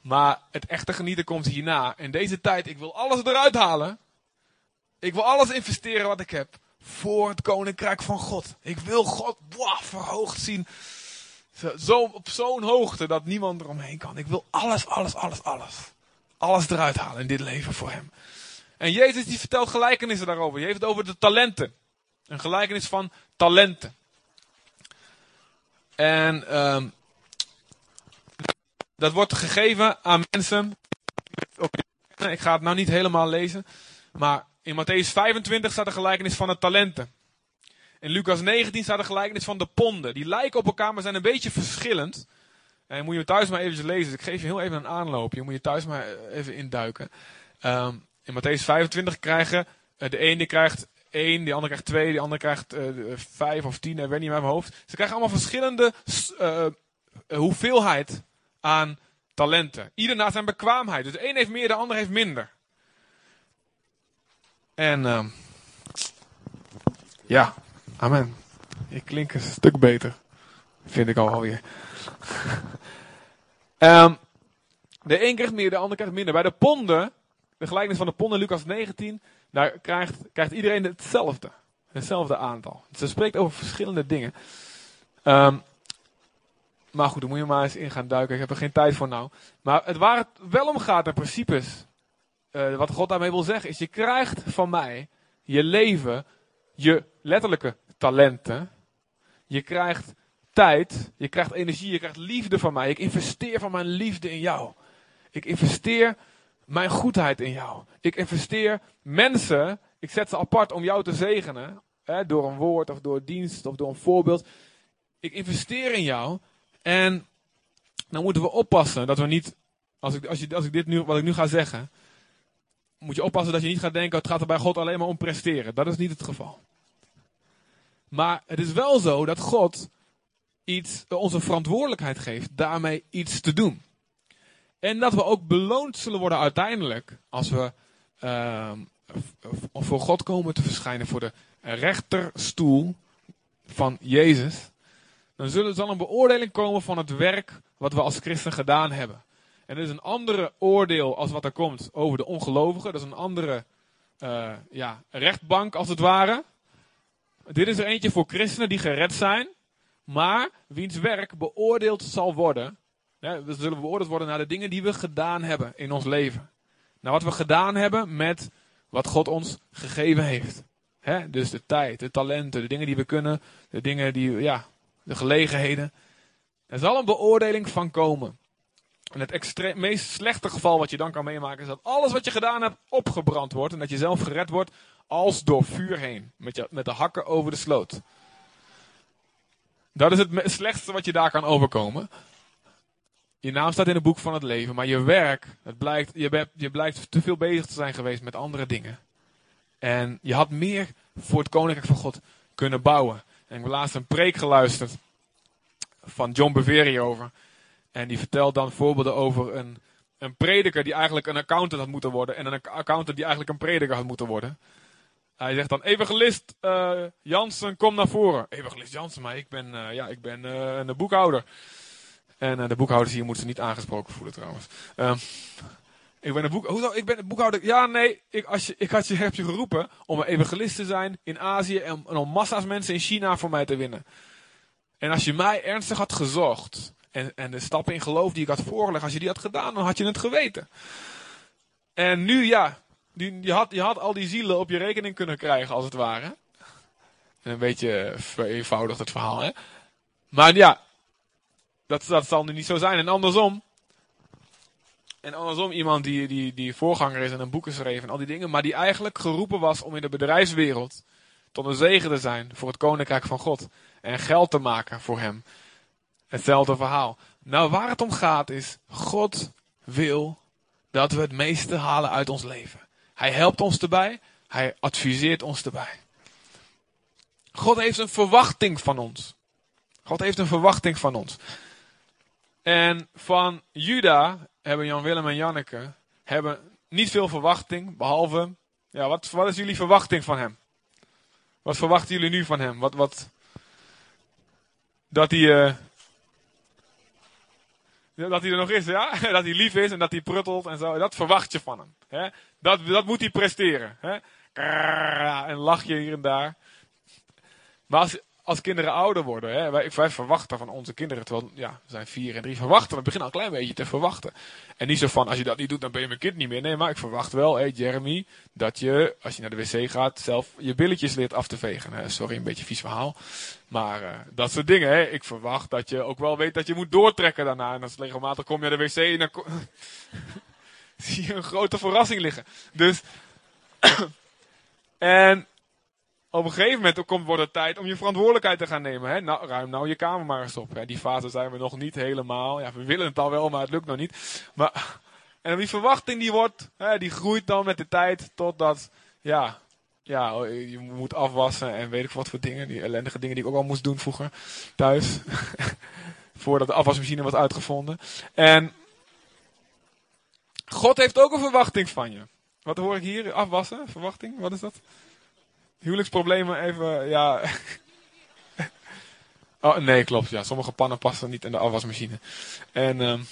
Maar het echte genieten komt hierna. In deze tijd, ik wil alles eruit halen. Ik wil alles investeren wat ik heb voor het koninkrijk van God. Ik wil God verhoogd zien. Zo, op zo'n hoogte dat niemand eromheen kan. Ik wil alles, alles, alles, alles. Alles eruit halen in dit leven voor hem. En Jezus die vertelt gelijkenissen daarover. Je heeft het over de talenten. Een gelijkenis van talenten. En um, dat wordt gegeven aan mensen. Ik ga het nou niet helemaal lezen. Maar in Matthäus 25 staat de gelijkenis van de talenten. In Lucas 19 staat de gelijkenis van de ponden. Die lijken op elkaar, maar zijn een beetje verschillend. En moet je thuis maar even lezen. Ik geef je heel even een aanloopje. Je moet je thuis maar even induiken. Um, in Matthäus 25 krijgen uh, de ene krijgt 1, de andere krijgt 2, de andere krijgt uh, 5 of 10, ik weet niet meer mijn hoofd. Ze krijgen allemaal verschillende hoeveelheid aan talenten. Ieder naar zijn bekwaamheid. Dus de een heeft meer, de ander heeft minder. En uh, ja, amen. Ik klink een stuk beter. Vind ik al alweer. um, de een krijgt meer, de ander krijgt minder. Bij de ponden, de gelijkenis van de ponden, Lucas 19, daar krijgt, krijgt iedereen hetzelfde. Hetzelfde aantal. Ze spreekt over verschillende dingen. Um, maar goed, daar moet je maar eens in gaan duiken. Ik heb er geen tijd voor nou. Maar het waar het wel om gaat, in principes, uh, wat God daarmee wil zeggen, is je krijgt van mij je leven, je letterlijke talenten. Je krijgt tijd, je krijgt energie, je krijgt liefde van mij. Ik investeer van mijn liefde in jou. Ik investeer mijn goedheid in jou. Ik investeer mensen, ik zet ze apart om jou te zegenen. Hè, door een woord of door dienst of door een voorbeeld. Ik investeer in jou. En dan moeten we oppassen dat we niet, als ik, als, je, als ik dit nu, wat ik nu ga zeggen, moet je oppassen dat je niet gaat denken, het gaat er bij God alleen maar om presteren. Dat is niet het geval. Maar het is wel zo dat God iets, onze verantwoordelijkheid geeft daarmee iets te doen. En dat we ook beloond zullen worden uiteindelijk als we uh, voor God komen te verschijnen voor de rechterstoel van Jezus. dan zullen, zal een beoordeling komen van het werk wat we als christen gedaan hebben. En er is een andere oordeel als wat er komt over de ongelovigen. Dat is een andere uh, ja, rechtbank als het ware. Dit is er eentje voor christenen die gered zijn, maar wiens werk beoordeeld zal worden. we zullen beoordeeld worden naar de dingen die we gedaan hebben in ons leven. Naar wat we gedaan hebben met wat God ons gegeven heeft. dus de tijd, de talenten, de dingen die we kunnen, de dingen die, ja, de gelegenheden. Er zal een beoordeling van komen. En het meest slechte geval wat je dan kan meemaken is dat alles wat je gedaan hebt opgebrand wordt. En dat je zelf gered wordt als door vuur heen. Met, je, met de hakken over de sloot. Dat is het slechtste wat je daar kan overkomen. Je naam staat in het boek van het leven, maar je werk, het blijkt, je, je blijkt te veel bezig te zijn geweest met andere dingen. En je had meer voor het koninkrijk van God kunnen bouwen. En ik heb laatst een preek geluisterd van John Bevere over. En die vertelt dan voorbeelden over een, een prediker die eigenlijk een accountant had moeten worden. En een accountant die eigenlijk een prediker had moeten worden. Hij zegt dan, evangelist uh, Jansen, kom naar voren. Evangelist Jansen, maar ik ben, uh, ja, ik ben uh, een boekhouder. En de boekhouders hier moeten ze niet aangesproken voelen trouwens. Ehm, ik ben een boek, hoezo? Ik ben een boekhouder. Ja, nee, ik, als je, ik had je, heb je geroepen om een evangelist te zijn in Azië en, en om massa's mensen in China voor mij te winnen. En als je mij ernstig had gezocht en, en de stappen in geloof die ik had voorgelegd, als je die had gedaan, dan had je het geweten. En nu ja, die, je, had, had al die zielen op je rekening kunnen krijgen, als het ware. Een beetje vereenvoudigd het verhaal, hè. Maar ja, dat, zal nu niet zo zijn. En andersom. En andersom iemand die, die, die voorganger is en een boek schreef en al die dingen. Maar die eigenlijk geroepen was om in de bedrijfswereld tot een zegen te zijn voor het koninkrijk van God. En geld te maken voor hem. Hetzelfde verhaal. Nou, waar het om gaat is, God wil dat we het meeste halen uit ons leven. Hij helpt ons erbij. Hij adviseert ons erbij. God heeft een verwachting van ons. God heeft een verwachting van ons. En van Juda hebben Jan Willem en Janneke hebben niet veel verwachting, behalve, ja, wat, wat is jullie verwachting van hem? Wat verwachten jullie nu van hem? Wat, wat, dat hij, uh, dat hij er nog is, ja? Dat hij lief is en dat hij pruttelt en zo. Dat verwacht je van hem. Hè? Dat, dat moet hij presteren. Hè? En lach je hier en daar. Maar als, als kinderen ouder worden, hè, wij, verwachten van onze kinderen, terwijl ja, we zijn vier en drie, verwachten, we beginnen al een klein beetje te verwachten. En niet zo van, als je dat niet doet, dan ben je mijn kind niet meer. Nee, maar ik verwacht wel, hé Jeremy, dat je, als je naar de wc gaat, zelf je billetjes leert af te vegen. Hè. Sorry, een beetje vies verhaal. Maar uh, dat soort dingen, hè. ik verwacht dat je ook wel weet dat je moet doortrekken daarna. En als regelmatig kom je naar de wc en dan zie je een grote verrassing liggen. Dus, en op een gegeven moment komt, wordt het tijd om je verantwoordelijkheid te gaan nemen. Hè? Nou, ruim nou je kamer maar eens op. Hè? Die fase zijn we nog niet helemaal. Ja, we willen het al wel, maar het lukt nog niet. Maar, en die verwachting die wordt, hè, die groeit dan met de tijd totdat, ja, ja, je moet afwassen en weet ik wat voor dingen. Die ellendige dingen die ik ook al moest doen vroeger thuis. Voordat de afwasmachine was uitgevonden. En God heeft ook een verwachting van je. Wat hoor ik hier? Afwassen? Verwachting? Wat is dat? Huwelijksproblemen even, ja. oh, nee, klopt. Ja, sommige pannen passen niet in de afwasmachine. En um,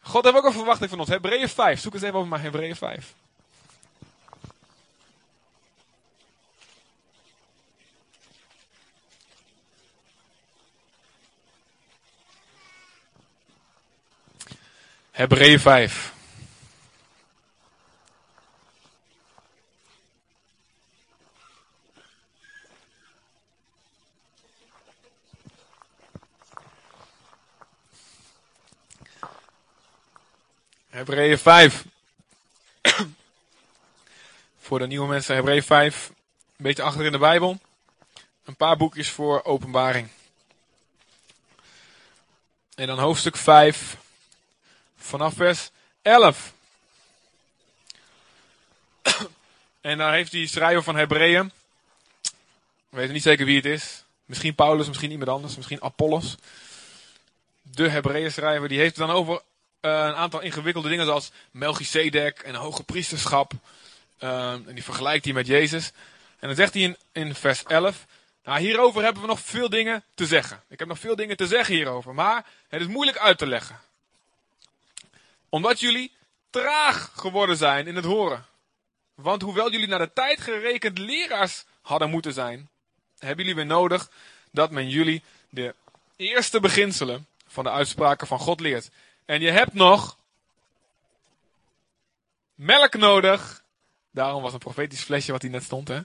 God heeft ook een verwachting van ons. Hebreeën 5. Zoek eens even over maar Hebreeën 5. Hebreeën 5. Hebreeën 5. voor de nieuwe mensen, Hebreeën 5. Een beetje achter in de Bijbel. Een paar boekjes voor openbaring. En dan hoofdstuk 5. Vanaf vers 11. en daar heeft die schrijver van Hebreeën. We weten niet zeker wie het is. Misschien Paulus, misschien iemand anders. Misschien Apollos. De Hebreeën schrijver. Die heeft het dan over een aantal ingewikkelde dingen zoals Melchizedek en hoge priesterschap. Uh, en die vergelijkt hij met Jezus. En dan zegt hij in, in vers 11 Nou, hierover hebben we nog veel dingen te zeggen. Ik heb nog veel dingen te zeggen hierover, maar het is moeilijk uit te leggen. Omdat jullie traag geworden zijn in het horen. Want hoewel jullie naar de tijd gerekend leraars hadden moeten zijn, hebben jullie weer nodig dat men jullie de eerste beginselen van de uitspraken van God leert. En je hebt nog melk nodig. Daarom was een profetisch flesje wat hier net stond, hè?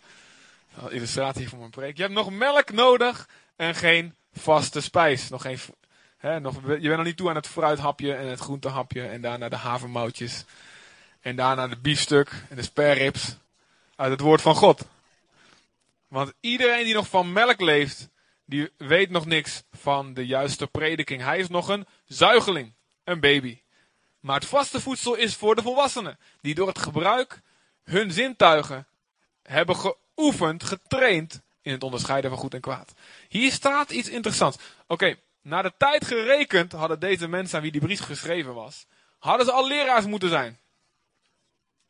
Illustratie voor mijn preek. Je hebt nog melk nodig en geen vaste spijs. Nog geen, hè, nog, je bent nog niet toe aan het fruithapje en het groentehapje en daarna de havermoutjes. En daarna de biefstuk en de sperrips uit het woord van God. Want iedereen die nog van melk leeft, die weet nog niks van de juiste prediking. Hij is nog een zuigeling, een baby. Maar het vaste voedsel is voor de volwassenen, die door het gebruik hun zintuigen hebben geoefend, getraind in het onderscheiden van goed en kwaad. Hier staat iets interessants. Oké, naar de tijd gerekend hadden deze mensen aan wie die brief geschreven was, hadden ze al leraars moeten zijn.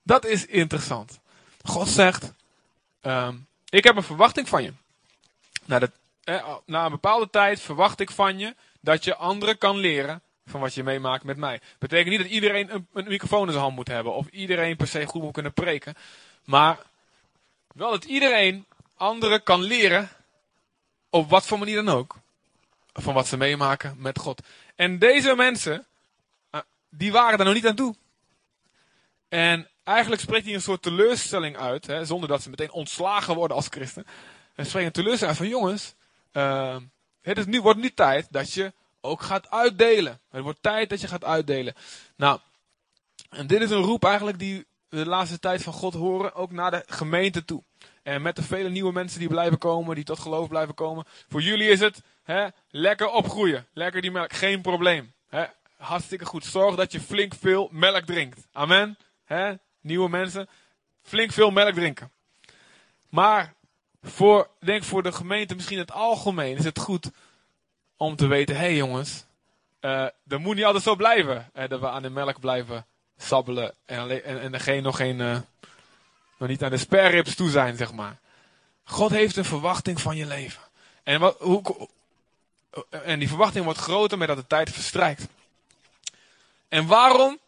Dat is interessant. God zegt, um, ik heb een verwachting van je. Na, de, eh, na een bepaalde tijd verwacht ik van je dat je anderen kan leren van wat je meemaakt met mij. Betekent niet dat iedereen een, een, microfoon in zijn hand moet hebben. Of iedereen per se goed moet kunnen preken. Maar wel dat iedereen anderen kan leren. Op wat voor manier dan ook. Van wat ze meemaken met God. En deze mensen. Eh, die waren er nog niet aan toe. En eigenlijk spreekt hij een soort teleurstelling uit. Hè, zonder dat ze meteen ontslagen worden als christen. En spreekt een teleurstelling uit van jongens. Uh, het is nu, wordt nu tijd dat je ook gaat uitdelen. Het wordt tijd dat je gaat uitdelen. Nou, en dit is een roep eigenlijk die we de laatste tijd van God horen, ook naar de gemeente toe. En met de vele nieuwe mensen die blijven komen, die tot geloof blijven komen. Voor jullie is het hè, lekker opgroeien. Lekker die melk, geen probleem. Hè, hartstikke goed. Zorg dat je flink veel melk drinkt. Amen. Hè, nieuwe mensen, flink veel melk drinken. Maar voor, denk voor de gemeente, misschien het algemeen, is het goed om te weten, hé hey jongens, uh, dat moet niet altijd zo blijven. Uh, dat we aan de melk blijven sabbelen en, en, en geen, nog, geen, uh, nog niet aan de sperrips toe zijn, zeg maar. God heeft een verwachting van je leven. En, hoe, en die verwachting wordt groter met dat de tijd verstrijkt. En waarom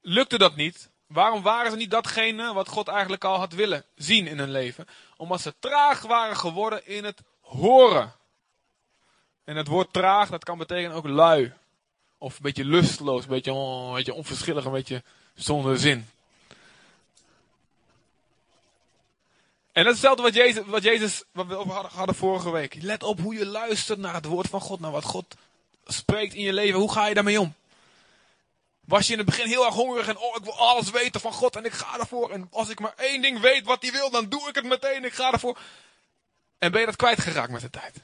lukte dat niet? Waarom waren ze niet datgene wat God eigenlijk al had willen zien in hun leven? Omdat ze traag waren geworden in het horen. En het woord traag, dat kan betekenen ook lui. Of een beetje lusteloos, een beetje, oh, een beetje onverschillig, een beetje zonder zin. En dat is hetzelfde wat Jezus, wat, Jezus, wat we over hadden, vorige week. Let op hoe je luistert naar het woord van God, naar wat God spreekt in je leven. Hoe ga je daarmee om? Was je in het begin heel erg hongerig en oh, ik wil alles weten van God en ik ga ervoor. En als ik maar één ding weet wat hij wil, dan doe ik het meteen, ik ga ervoor. En ben je dat kwijtgeraakt met de tijd?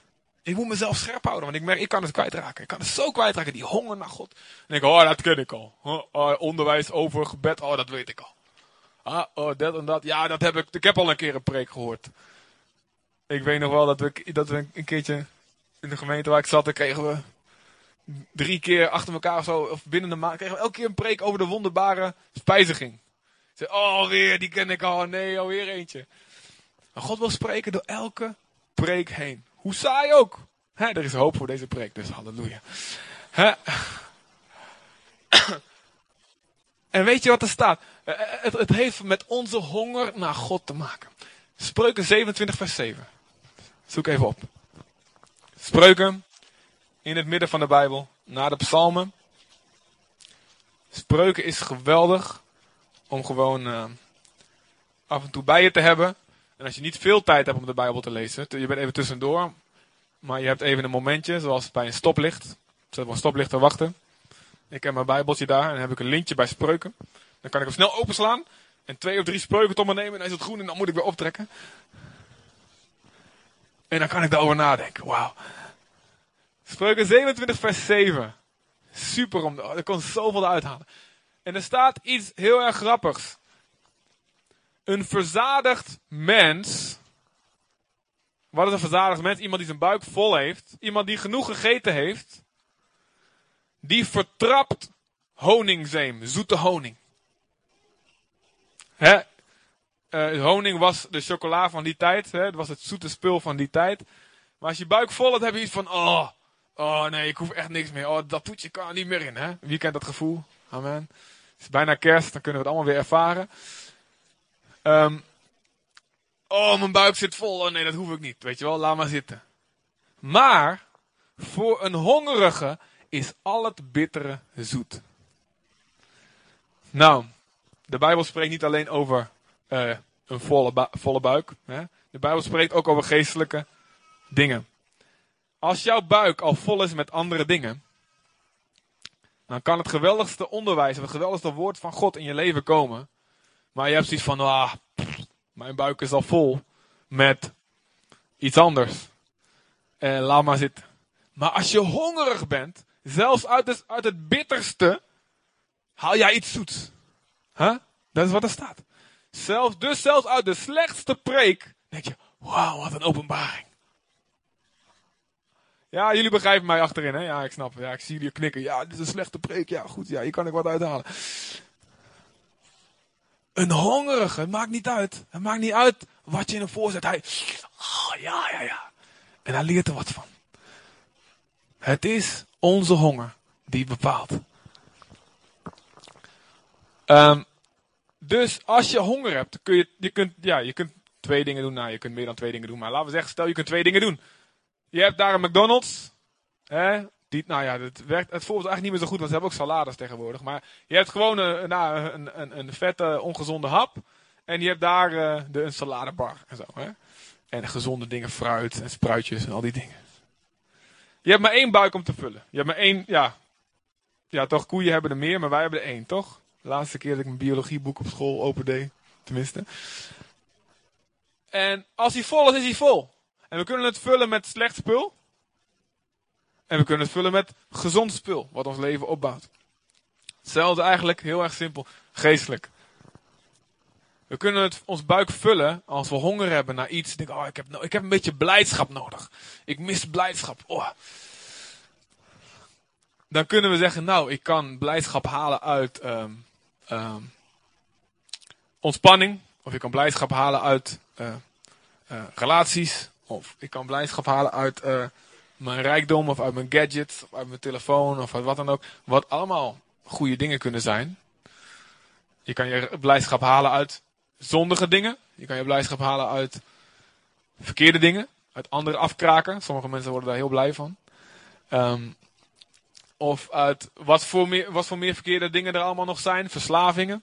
Ik moet mezelf scherp houden, want ik merk, ik kan het kwijtraken. Ik kan het zo kwijtraken, die honger naar God. En ik, oh, dat ken ik al. Oh, onderwijs over gebed, oh, dat weet ik al. Ah, oh, dat en dat. Ja, dat heb ik, ik heb al een keer een preek gehoord. Ik weet nog wel dat we, dat we een keertje in de gemeente waar ik zat, dan kregen we drie keer achter elkaar of zo, of binnen de maand, kregen we elke keer een preek over de wonderbare spijziging. Zei, oh, weer, die ken ik al. Nee, alweer eentje. Maar God wil spreken door elke preek heen. Hoe saai ook. Er is hoop voor deze preek, dus halleluja. En weet je wat er staat? Eh, eh, het, het, heeft met onze honger naar God te maken. Spreuken 27 vers 7. Zoek even op. Spreuken in het midden van de Bijbel, na de psalmen. Spreuken is geweldig om gewoon uh, af en toe bij je te hebben. En als je niet veel tijd hebt om de Bijbel te lezen, je bent even tussendoor, maar je hebt even een momentje, zoals bij een stoplicht. Zet op een stoplicht te wachten. Ik heb mijn Bijbeltje daar en dan heb ik een lintje bij spreuken. Dan kan ik hem snel openslaan en twee of drie spreuken tot me nemen en dan is het groen en dan moet ik weer optrekken. En dan kan ik daarover nadenken. Wauw. Spreuken 27 vers 7. Super, om, er kon zoveel uithalen. En er staat iets heel erg grappigs. Een verzadigd mens. Wat is een verzadigd mens? Iemand die zijn buik vol heeft. Iemand die genoeg gegeten heeft. Die vertrapt honingzeem, zoete honing. Hè? Uh, honing was de chocola van die tijd. Hè? Het was het zoete spul van die tijd. Maar als je buik vol hebt, heb je iets van, oh, oh nee, ik hoef echt niks meer. Oh, dat toetje kan er niet meer in, hè? Wie kent dat gevoel? Amen. Het is bijna kerst, dan kunnen we het allemaal weer ervaren. Ehm, oh, mijn buik zit vol. Oh nee, dat hoef ik niet. Weet je wel, laat maar zitten. Maar, voor een hongerige is al het bittere zoet. Nou, de Bijbel spreekt niet alleen over uh, een volle, volle buik. Hè? De Bijbel spreekt ook over geestelijke dingen. Als jouw buik al vol is met andere dingen, dan kan het geweldigste onderwijs, het geweldigste woord van God in je leven komen. Maar je hebt zoiets van, ah, mijn buik is al vol met iets anders. En laat maar zitten. Maar als je hongerig bent, zelfs uit het, uit het bitterste, haal jij iets zoets. Huh? Dat is wat er staat. Zelfs, dus zelfs uit de slechtste preek, denk je, wauw, wat een openbaring. Ja, jullie begrijpen mij achterin, hè? Ja, ik snap. Ja, ik zie jullie knikken. Ja, dit is een slechte preek. Ja, goed. Ja, hier kan ik wat uithalen. Een hongerige, het maakt niet uit. Het maakt niet uit wat je in hem voorzet. Hij, oh, ja, ja, ja. En hij leert er wat van. Het is onze honger die bepaalt. Um, dus als je honger hebt, kun je, je, kunt, ja, je kunt twee dingen doen. Nou, je kunt meer dan twee dingen doen. Maar laten we zeggen, stel je kunt twee dingen doen. Je hebt daar een McDonald's. Hè? Nou ja, het, werkt, het voelt eigenlijk niet meer zo goed, want ze hebben ook salades tegenwoordig. Maar je hebt gewoon een, nou, een, een, een vette, ongezonde hap. En je hebt daar uh, de, een saladebar en zo. Hè? En gezonde dingen, fruit en spruitjes en al die dingen. Je hebt maar één buik om te vullen. Je hebt maar één, ja. Ja, toch, koeien hebben er meer, maar wij hebben er één, toch? De laatste keer dat ik mijn biologieboek op school opende, tenminste. En als hij vol is, is hij vol. En we kunnen het vullen met slecht spul. En we kunnen het vullen met gezond spul, wat ons leven opbouwt. Hetzelfde eigenlijk, heel erg simpel, geestelijk. We kunnen het, ons buik vullen als we honger hebben naar iets. Denk, oh, ik heb, ik heb een beetje blijdschap nodig. Ik mis blijdschap. Oh. Dan kunnen we zeggen, nou, ik kan blijdschap halen uit um, um, ontspanning. Of ik kan blijdschap halen uit uh, uh, relaties. Of ik kan blijdschap halen uit uh, mijn rijkdom. Of uit mijn gadgets. Of uit mijn telefoon. Of uit wat dan ook. Wat allemaal goede dingen kunnen zijn. Je kan je blijdschap halen uit zondige dingen. Je kan je blijdschap halen uit verkeerde dingen. Uit andere afkraken. Sommige mensen worden daar heel blij van. Um, of uit wat voor, meer, wat voor meer verkeerde dingen er allemaal nog zijn. Verslavingen.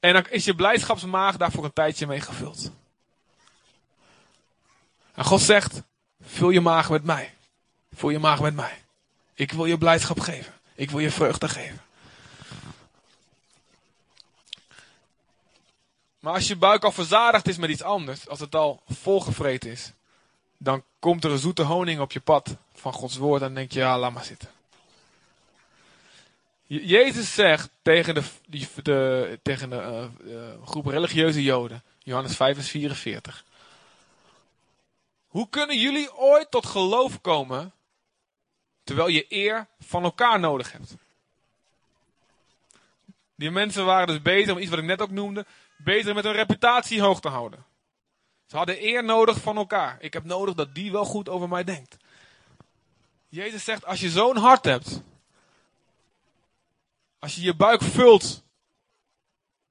En dan is je blijdschapsmaag daar voor een tijdje mee gevuld. En God zegt, vul je maag met mij. Vul je maag met mij. Ik wil je blijdschap geven. Ik wil je vreugde geven. Maar als je buik al verzadigd is met iets anders, als het al volgevreten is, dan komt er een zoete honing op je pad van Gods woord en dan denk je, ja, laat maar zitten. Jezus zegt tegen de, de tegen de uh, uh, groep religieuze joden, Johannes 5 vers 44. Hoe kunnen jullie ooit tot geloof komen, terwijl je eer van elkaar nodig hebt? Die mensen waren dus bezig om iets wat ik net ook noemde, bezig met hun reputatie hoog te houden. Ze hadden eer nodig van elkaar. Ik heb nodig dat die wel goed over mij denkt. Jezus zegt, als je zo'n hart hebt, als je je buik vult,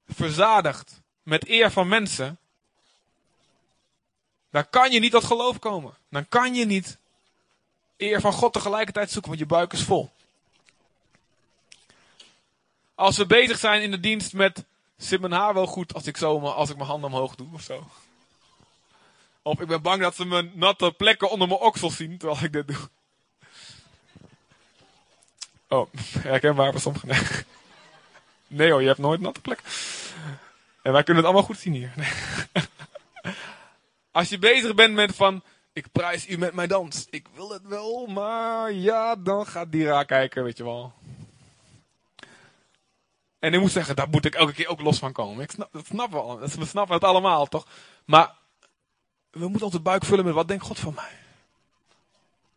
verzadigd met eer van mensen, dan kan je niet tot geloof komen. Dan kan je niet eer van God tegelijkertijd zoeken, want je buik is vol. Als we bezig zijn in de dienst met, zit mijn haar wel goed als ik, zo, als ik mijn handen omhoog doe of zo. Of ik ben bang dat ze mijn natte plekken onder mijn oksels zien terwijl ik dit doe. Oh, herkenbaar voor sommigen. Nee. nee hoor, je hebt nooit natte plekken. En wij kunnen het allemaal goed zien hier. Nee. Als je bezig bent met van, ik prijs u met mijn dans. Ik wil het wel, maar ja, dan gaat die raar kijken, weet je wel. En ik moet zeggen, daar moet ik elke keer ook los van komen. Ik snap, dat snappen we snappen het allemaal, toch? Maar we moeten onze buik vullen met wat denkt God van mij?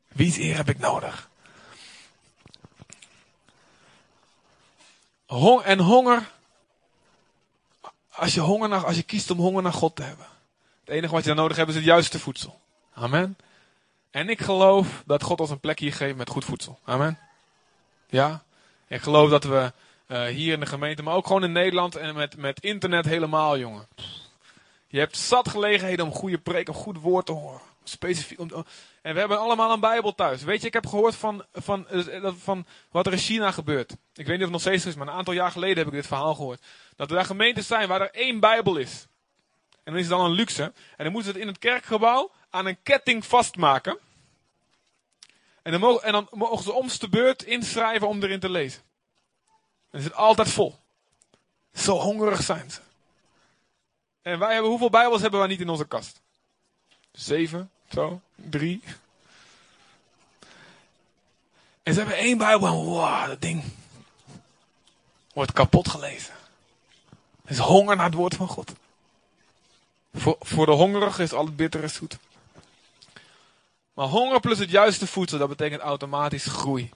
Wie's eer heb ik nodig? Hong en honger. Als je, honger naar, als je kiest om honger naar God te hebben. Het enige wat je dan nodig hebt is het juiste voedsel. Amen. En ik geloof dat God ons een plek hier geeft met goed voedsel. Amen. Ja. Ik geloof dat we uh, hier in de gemeente, maar ook gewoon in Nederland en met, met internet helemaal, jongen. Je hebt zat gelegenheden om goede preek, een goed woord te horen. Specifiek. Om, en we hebben allemaal een Bijbel thuis. Weet je, ik heb gehoord van, van, eh, van wat er in China gebeurt. Ik weet niet of het nog steeds is, maar een aantal jaar geleden heb ik dit verhaal gehoord. Dat er daar gemeentes zijn waar er één Bijbel is. En dan is het dan een luxe. En dan moeten ze het in het kerkgebouw aan een ketting vastmaken. En dan mogen, en dan mogen ze om de beurt inschrijven om erin te lezen. En is het altijd vol. Zo hongerig zijn ze. En wij hebben, hoeveel Bijbels hebben we niet in onze kast? Zeven, zo, drie. En ze hebben één Bijbel en wow, dat ding wordt kapot gelezen. Het is honger naar het woord van God. Voor, voor de hongerige is al het bittere zoet. Maar honger plus het juiste voedsel, dat betekent automatisch groei.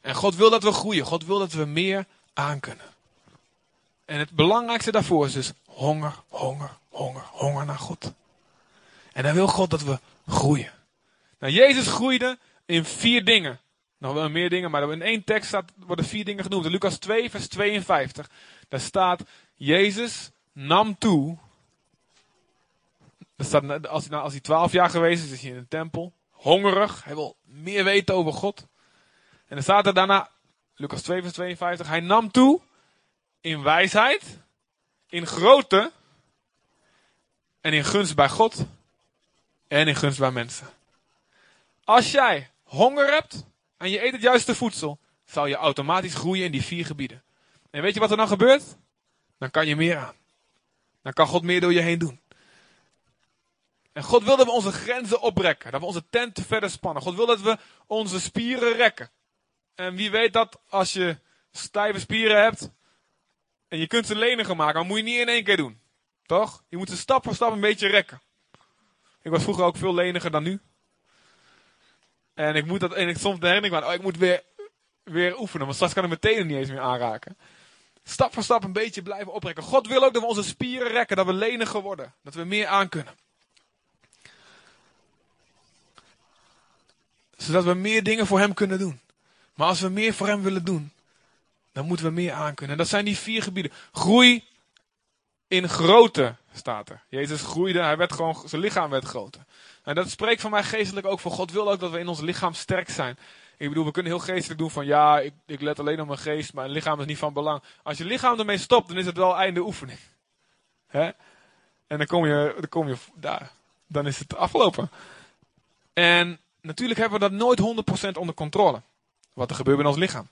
En God wil dat we groeien. God wil dat we meer aankunnen. En het belangrijkste daarvoor is dus honger, honger, honger, honger naar God. En dan wil God dat we groeien. Nou, Jezus groeide in vier dingen. Nog wel meer dingen, maar in één tekst staat, worden vier dingen genoemd. In Lucas 2, vers 52. Daar staat, Jezus nam toe. staat, als, hij, nou, als hij twaalf jaar geweest is, is hij in de tempel. Hongerig, hij wil meer weten over God. En dan staat er daarna, Lucas 2, vers 52. Hij nam toe in wijsheid, in grootte en in gunst bij God en in gunst bij mensen. Als jij honger hebt en je eet het juiste voedsel, zal je automatisch groeien in die vier gebieden. En weet je wat er dan gebeurt? Dan kan je meer aan. Dan kan God meer door je heen doen. En God wil dat we onze grenzen oprekken. Dat we onze tent verder spannen. God wil dat we onze spieren rekken. En wie weet dat als je stijve spieren hebt. En je kunt ze leniger maken. Dan moet je niet in één keer doen. Toch? Je moet ze stap voor stap een beetje rekken. Ik was vroeger ook veel leniger dan nu. En ik moet dat, en ik soms herinner ik oh, ik moet weer, weer oefenen, want straks kan ik mijn tenen niet eens meer aanraken. Stap voor stap een beetje blijven oprekken. God wil ook dat we onze spieren rekken, dat we leniger worden, dat we meer aankunnen. Zodat we meer dingen voor Hem kunnen doen. Maar als we meer voor Hem willen doen, dan moeten we meer aankunnen. En dat zijn die vier gebieden. Groei in grootte staat er. Jezus groeide, hij werd gewoon, zijn lichaam werd groter. En dat spreekt van mij geestelijk ook voor God wil ook dat we in ons lichaam sterk zijn. Ik bedoel, we kunnen heel geestelijk doen van ja, ik, ik let alleen op mijn geest, mijn lichaam is niet van belang. Als je lichaam ermee stopt, dan is het wel einde oefening. Hè? En dan kom je, dan kom je daar. Dan is het afgelopen. En natuurlijk hebben we dat nooit 100% onder controle. Wat er gebeurt in ons lichaam.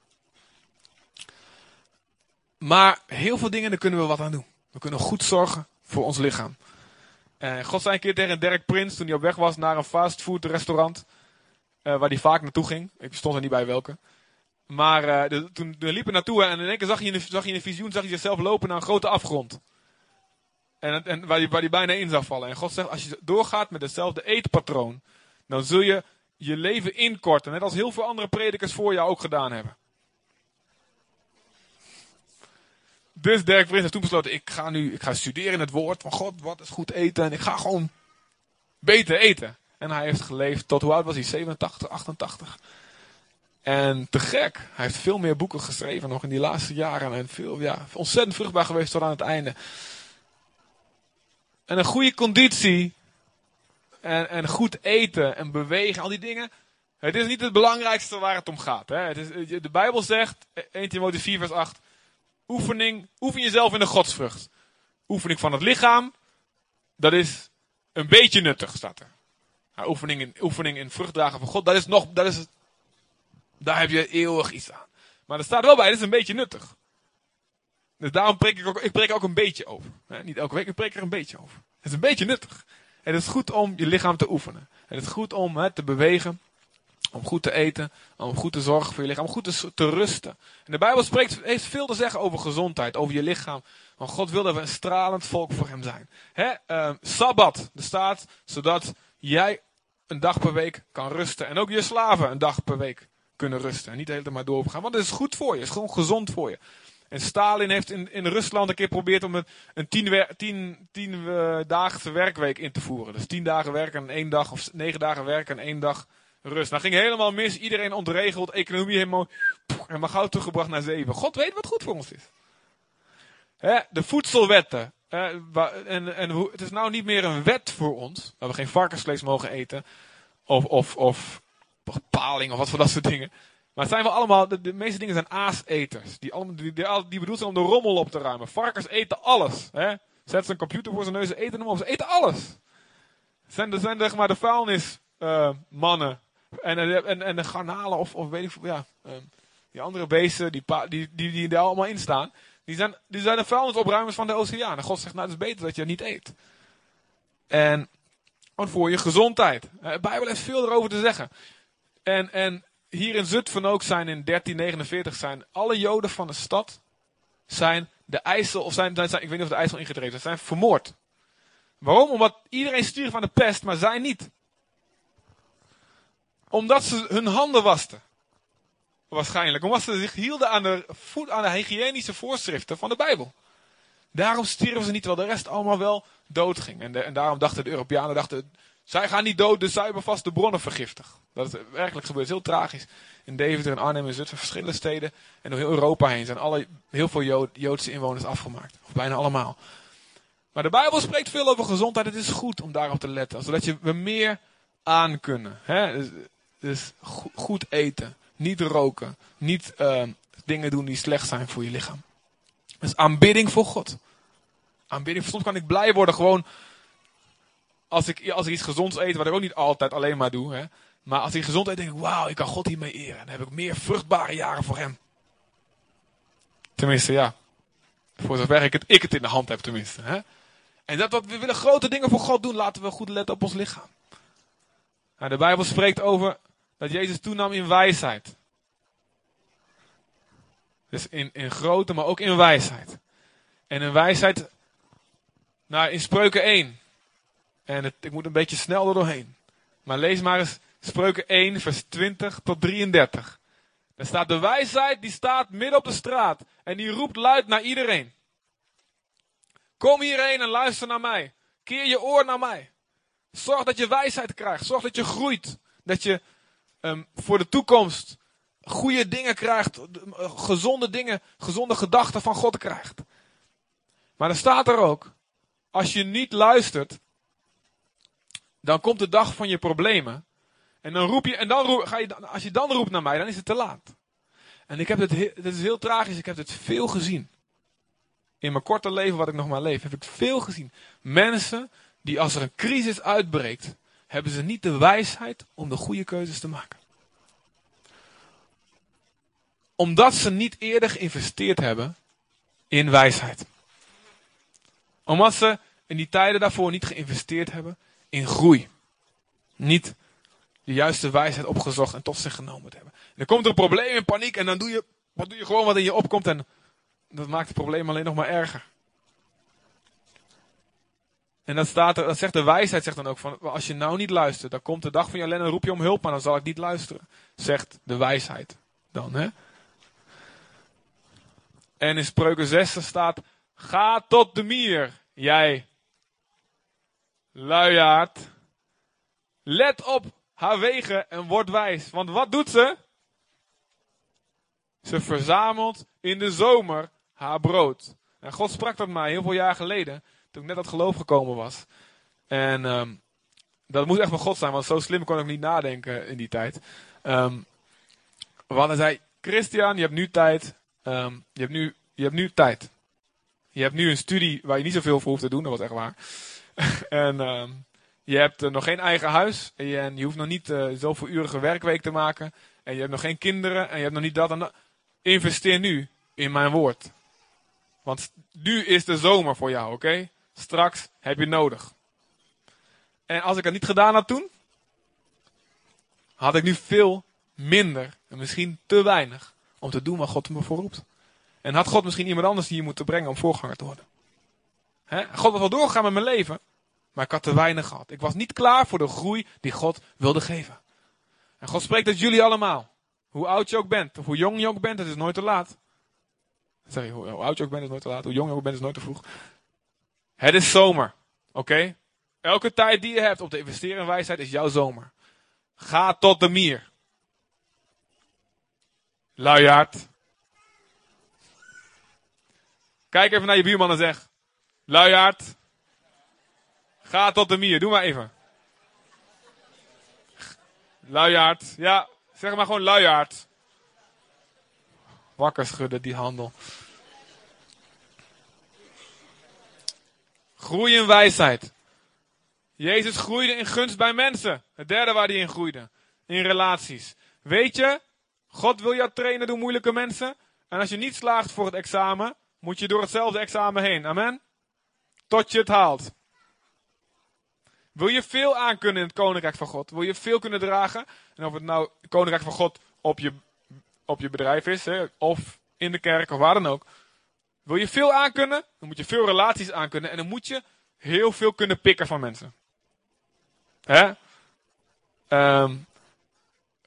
Maar heel veel dingen, daar kunnen we wat aan doen. We kunnen goed zorgen voor ons lichaam. En God zei een keer tegen Dirk Prins toen hij op weg was naar een fastfood restaurant. Uh, waar hij vaak naartoe ging. Ik stond er niet bij welke. Maar uh, de, toen we liepen naartoe en in één keer zag je, in de, zag je een visioen zag je zichzelf lopen naar een grote afgrond. En, en waar, hij, hij bijna in zou vallen. En God zegt, als je doorgaat met hetzelfde eetpatroon, dan zul je je leven inkorten. Net als heel veel andere predikers voor jou ook gedaan hebben. Dus Dirk Prins heeft toen besloten, ik ga nu ik ga studeren in het woord van God, wat is goed eten. En ik ga gewoon beter eten. En hij heeft geleefd tot, hoe oud was hij? 87, 88. En te gek. Hij heeft veel meer boeken geschreven nog in die laatste jaren. En veel, ja, ontzettend vruchtbaar geweest tot aan het einde. En een goede conditie. En, en goed eten en bewegen, al die dingen. Het is niet het belangrijkste waar het om gaat. Hè. Het is, de Bijbel zegt, 1 Timotheüs 4 vers 8. Oefening, oefen jezelf in de godsvrucht. Oefening van het lichaam, dat is een beetje nuttig, staat er. Oefening, in, oefening in vruchtdragen van God, dat is nog, dat is, daar heb je eeuwig iets aan. Maar er staat wel bij, dat is een beetje nuttig. Dus daarom preek ik ook, ik preek ook een beetje over. niet elke week, ik preek er een beetje over. Het is een beetje nuttig. Het is goed om je lichaam te oefenen. Het is goed om te bewegen. Om goed te eten, om goed te zorgen voor je lichaam, om goed te, te rusten. En de Bijbel spreekt, heeft veel te zeggen over gezondheid, over je lichaam. Want God wil dat we een stralend volk voor hem zijn. Hè? Uh, Sabbat, er staat, zodat jij een dag per week kan rusten. En ook je slaven een dag per week kunnen rusten. En niet de hele tijd maar doorgaan. Want het is goed voor je, het is gewoon gezond voor je. En Stalin heeft in, in Rusland een keer geprobeerd om een, een tien, tien, tien uh, daagse werkweek in te voeren. Dus tien dagen werken en één dag, of negen dagen werken en één dag rust. Dat ging helemaal mis, iedereen ontregeld, economie helemaal, poeh, helemaal gauw teruggebracht naar zeven. God weet wat goed voor ons is. Hè, de voedselwetten. Hè, en en hoe, het is nou niet meer een wet voor ons, dat we geen varkensvlees mogen eten. Of, of, of bepaling of wat voor dat soort dingen. Maar het zijn wel allemaal, de, meeste dingen zijn aaseters. Die, allemaal, die, die, bedoeld zijn om de rommel op te ruimen. Varkens eten alles. Hè? Zet ze een computer voor zijn neus, ze eten hem op. Ze eten alles. Zijn, zijn zeg maar de vuilnismannen. Uh, en, en, en de garnalen of, of weet ik. Ja, uh, die andere beesten die, die, die, die allemaal in staan. Die zijn, die zijn de vuilnisopruimers van de oceaan. En God zegt, nou het is beter dat je niet eet. En voor je gezondheid. De Bijbel heeft veel erover te zeggen. En, en hier in Zutphen ook zijn in 1349 zijn alle Joden van de stad zijn de IJssel, of zijn, zijn, ik weet niet of de IJssel ingedreven zijn, zijn vermoord. Waarom? Omdat iedereen stierf van de pest, maar zij niet. Omdat ze hun handen wasten. Waarschijnlijk. Omdat ze zich hielden aan de, voet, aan de hygiënische voorschriften van de Bijbel. Daarom stierven ze niet, terwijl de rest allemaal wel doodging. En, en daarom dachten de Europeanen, dachten, zij gaan niet dood, dus zij hebben vast de bronnen vergiftigd. Dat is werkelijk gebeurd. heel tragisch. In Deventer en Arnhem en Zutphen, verschillende steden. En door heel Europa heen zijn alle, heel veel Joodse inwoners afgemaakt. Of bijna allemaal. Maar de Bijbel spreekt veel over gezondheid. Het is goed om daarop te letten. Zodat je, we meer aan kunnen. Hè? Dus, dus goed eten. Niet roken. Niet uh, dingen doen die slecht zijn voor je lichaam. Dus aanbidding voor God. Aanbidding. Soms kan ik blij worden gewoon als ik, als ik iets gezonds eet, wat ik ook niet altijd alleen maar doe. Hè, maar als ik gezond eet, denk ik, wauw, ik kan God hiermee eren. Dan heb ik meer vruchtbare jaren voor hem. Tenminste, ja. Voor zover ik het, ik het in de hand heb, tenminste. Hè. En dat, we willen grote dingen voor God doen, laten we goed letten op ons lichaam. Nou, de Bijbel spreekt over dat Jezus toenam in wijsheid. Dus in, in grote, maar ook in wijsheid. En in wijsheid, nou in spreuken 1. En ik moet een beetje snel er doorheen. Maar lees maar eens Spreuken 1, vers 20 tot 33. Daar staat de wijsheid, die staat midden op de straat. En die roept luid naar iedereen. Kom hierheen en luister naar mij. Keer je oor naar mij. Zorg dat je wijsheid krijgt. Zorg dat je groeit. Dat je um, voor de toekomst goede dingen krijgt. Gezonde dingen, gezonde gedachten van God krijgt. Maar er staat er ook. Als je niet luistert, dan komt de dag van je problemen. En dan roep je, en dan roep, ga je, als je dan roept naar mij, dan is het te laat. En ik heb het, het is heel tragisch, ik heb het veel gezien. In mijn korte leven, wat ik nog maar leef, heb ik veel gezien. Mensen die als er een crisis uitbreekt, hebben ze niet de wijsheid om de goede keuzes te maken. Omdat ze niet eerder geïnvesteerd hebben in wijsheid. Omdat ze in die tijden daarvoor niet geïnvesteerd hebben in groei. Niet de juiste wijsheid opgezocht en tot zich genomen hebben. En dan komt er een probleem in paniek en dan doe je, wat doe je gewoon wat in je opkomt en dat maakt het probleem alleen nog maar erger. En dat, staat er, zegt de wijsheid zegt dan ook van, als je nou niet luistert, dan komt de dag van je ellende en roep je om hulp, maar dan zal ik niet luisteren. Zegt de wijsheid dan, hè. En in Spreuken 6 staat, ga tot de mier, jij luiaard. Let op haar wegen en word wijs. Want wat doet ze? Ze verzamelt in de zomer haar brood. En God sprak dat mij heel veel jaar geleden, toen ik net dat geloof gekomen was. En um, dat moet echt van God zijn, want zo slim kon ik niet nadenken in die tijd. Um, want hij zei, Christian, je hebt nu tijd. Um, je, hebt nu, je hebt nu tijd. Je hebt nu een studie waar je niet zoveel voor hoeft te doen, dat was echt waar. en um, je hebt uh, nog geen eigen huis. En je, hoeft nog niet uh, zoveel urige werkweek te maken. En je hebt nog geen kinderen. En je hebt nog niet dat en. Investeer nu in mijn woord. Want nu is de zomer voor jou, oké? Straks heb je nodig. En als ik het niet gedaan had toen, had ik nu veel minder en misschien te weinig om te doen wat God me voorroept. En had God misschien iemand anders hier moeten brengen om voorganger te worden. God was wel doorgegaan met mijn leven, maar ik had te weinig gehad. Ik was niet klaar voor de groei die God wilde geven. En God spreekt tot jullie allemaal. Hoe oud je ook bent, of hoe jong je ook bent, het is nooit te laat. Je, hoe, hoe oud je ook bent is nooit te laat. Hoe jong je ook bent is nooit te vroeg. Het is zomer. Oké? Elke tijd die je hebt om te investeren in wijsheid is jouw zomer. Ga tot de mier. Luiaard. Kijk even naar je buurman en zeg. Luiaard. Ga tot de mier. Doe maar even. Luiaard. Ja, zeg maar gewoon luiaard. Wakker schudden, die handel. Groei in wijsheid. Jezus groeide in gunst bij mensen. Het derde waar hij in groeide. In relaties. Weet je, God wil jou trainen door moeilijke mensen. En als je niet slaagt voor het examen, moet je door hetzelfde examen heen. Amen? Tot je het haalt. Wil je veel aankunnen in het koninkrijk van God? Wil je veel kunnen dragen? En of het nou het koninkrijk van God op je, op je bedrijf is, hè, of in de kerk, of waar dan ook. Wil je veel aankunnen? Dan moet je veel relaties aankunnen. En dan moet je heel veel kunnen pikken van mensen. Hè? Ehm,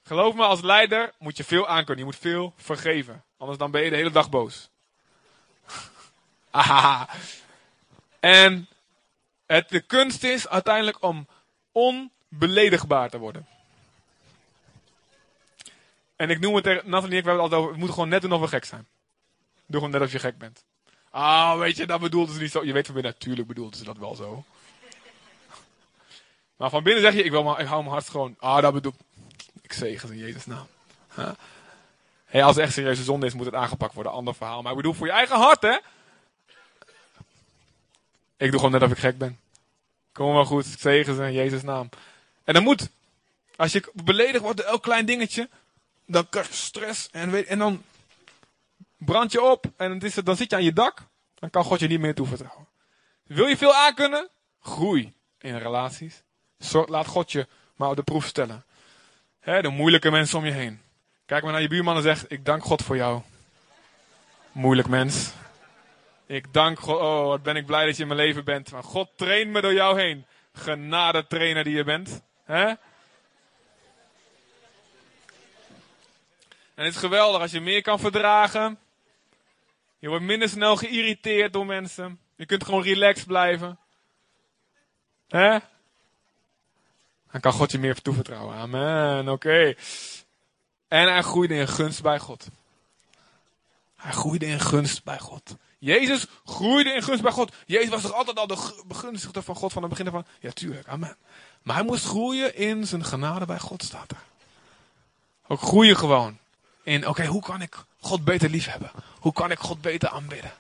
geloof me, als leider moet je veel aankunnen. Je moet veel vergeven. Anders dan ben je de hele dag boos. En het, de kunst is uiteindelijk om onbeledigbaar te worden. En ik noem het tegen Nathalie en ik, we hebben het altijd over, we moeten gewoon net doen of we gek zijn. Doe gewoon net of je gek bent. Ah, weet je, dat bedoelden ze niet zo. Je weet van binnen, natuurlijk bedoelden ze dat wel zo. Maar van binnen zeg je, ik, wil maar, ik hou mijn hart gewoon. Ah, dat bedoel ik. zegen in Jezus' naam. Hey, als het echt serieuze zonde is, moet het aangepakt worden. Ander verhaal. Maar ik bedoel, voor je eigen hart, hè. Ik doe gewoon net of ik gek ben. Kom maar goed, zegen ze in Jezus' naam. En dan moet. Als je beledigd wordt door elk klein dingetje, dan krijg je stress. En, weet, en dan brand je op. En is, dan zit je aan je dak. Dan kan God je niet meer toevertrouwen. Wil je veel aankunnen? Groei in relaties. Laat God je maar op de proef stellen. He, de moeilijke mensen om je heen. Kijk maar naar je buurman en zeg: Ik dank God voor jou. Moeilijk mens. Ik dank God. Oh, wat ben ik blij dat je in mijn leven bent. Maar God traint me door jou heen. Genade trainer die je bent. En het is geweldig als je meer kan verdragen. Je wordt minder snel geïrriteerd door mensen. Je kunt gewoon relaxed blijven. Hè? Dan kan God je meer toevertrouwen. Amen. Oké. En hij groeide in gunst bij God. Hij groeide in gunst bij God. Jezus groeide in gunst bij God. Jezus was toch altijd al de begunstigde van God van het begin van. Ja, tuurlijk. Amen. Maar hij moest groeien in zijn genade bij God, staat er. Ook groeien gewoon. In, oké, hoe kan ik God beter lief hebben? Hoe kan ik God beter aanbidden?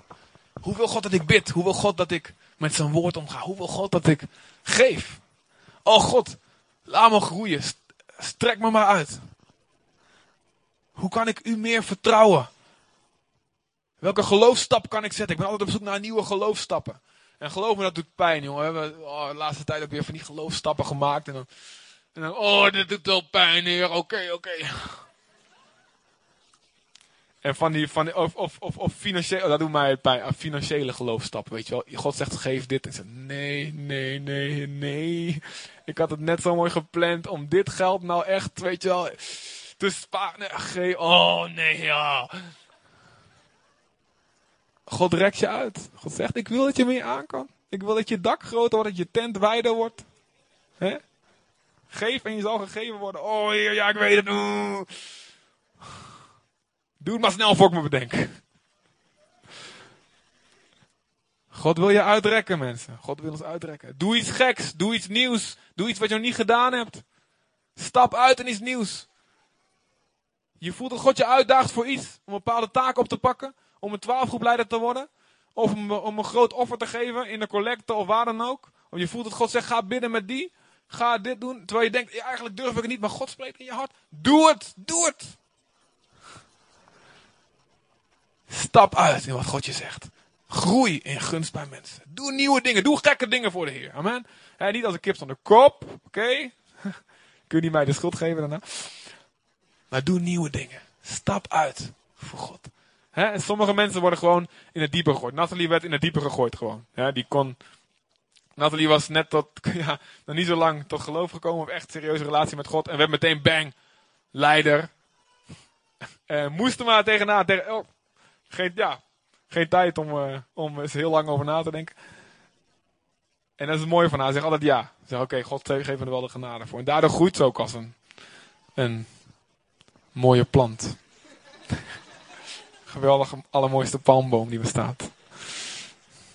Hoe wil God dat ik bid? Hoe wil God dat ik met zijn woord omga? Hoe wil God dat ik geef? Oh God, laat me groeien. Strek me maar uit. Hoe kan ik u meer vertrouwen? Welke geloofstap kan ik zetten? Ik ben altijd op zoek naar nieuwe geloofstappen. En geloof me, dat doet pijn, jongen. We hebben oh, de laatste tijd ook weer van die geloofstappen gemaakt. En dan, en dan oh, dit doet wel pijn, heer. Oké, oké. En van die, van die of, of, of, of financiële, oh, dat doet mij pijn, financiële geloofstappen, weet je wel. God zegt geef dit en ze nee, nee, nee, nee. Ik had het net zo mooi gepland om dit geld nou echt, weet je wel, te sparen. Oh nee, ja. God rekt je uit. God zegt, ik wil dat je meer aan kan. Ik wil dat je dak groter wordt, dat je tent wijder wordt. He? Geef en je zal gegeven worden. Oh ja, ik weet het. Oeh. Doe het maar snel voor ik me bedenk. God wil je uitrekken, mensen. God wil ons uitrekken. Doe iets geks. Doe iets nieuws. Doe iets wat je nog niet gedaan hebt. Stap uit in iets nieuws. Je voelt dat God je uitdaagt voor iets. Om een bepaalde taak op te pakken. Om een twaalfgroepleider te worden. Of om, om, een groot offer te geven in de collecte of waar dan ook. Of je voelt dat God zegt, ga bidden met die. Ga dit doen. Terwijl je denkt, ja, eigenlijk durf ik het niet. Maar God spreekt in je hart. Doe het. Doe het. Stap uit in wat God je zegt. Groei in gunst bij mensen. Doe nieuwe dingen. Doe gekke dingen voor de Heer. Amen. niet als een kip de kop. Oké. Kun je mij de schuld geven daarna. Maar doe nieuwe dingen. Stap uit voor God. en sommige mensen worden gewoon in het diepe gegooid. Nathalie werd in het diepe gegooid gewoon. die kon. Nathalie was net tot, ja, nog niet zo lang tot geloof gekomen. Of echt serieuze relatie met God. En werd meteen bang. Leider. En moest er maar tegenaan. Tegen, oh, geen, ja, geen tijd om, uh, om eens heel lang over na te denken. En dat is het mooie van haar. Ze zegt altijd ja. Ze zegt oké, God geeft me er wel de genade voor. En daardoor groeit ze ook als een, een mooie plant. Geweldig, allermooiste palmboom die bestaat.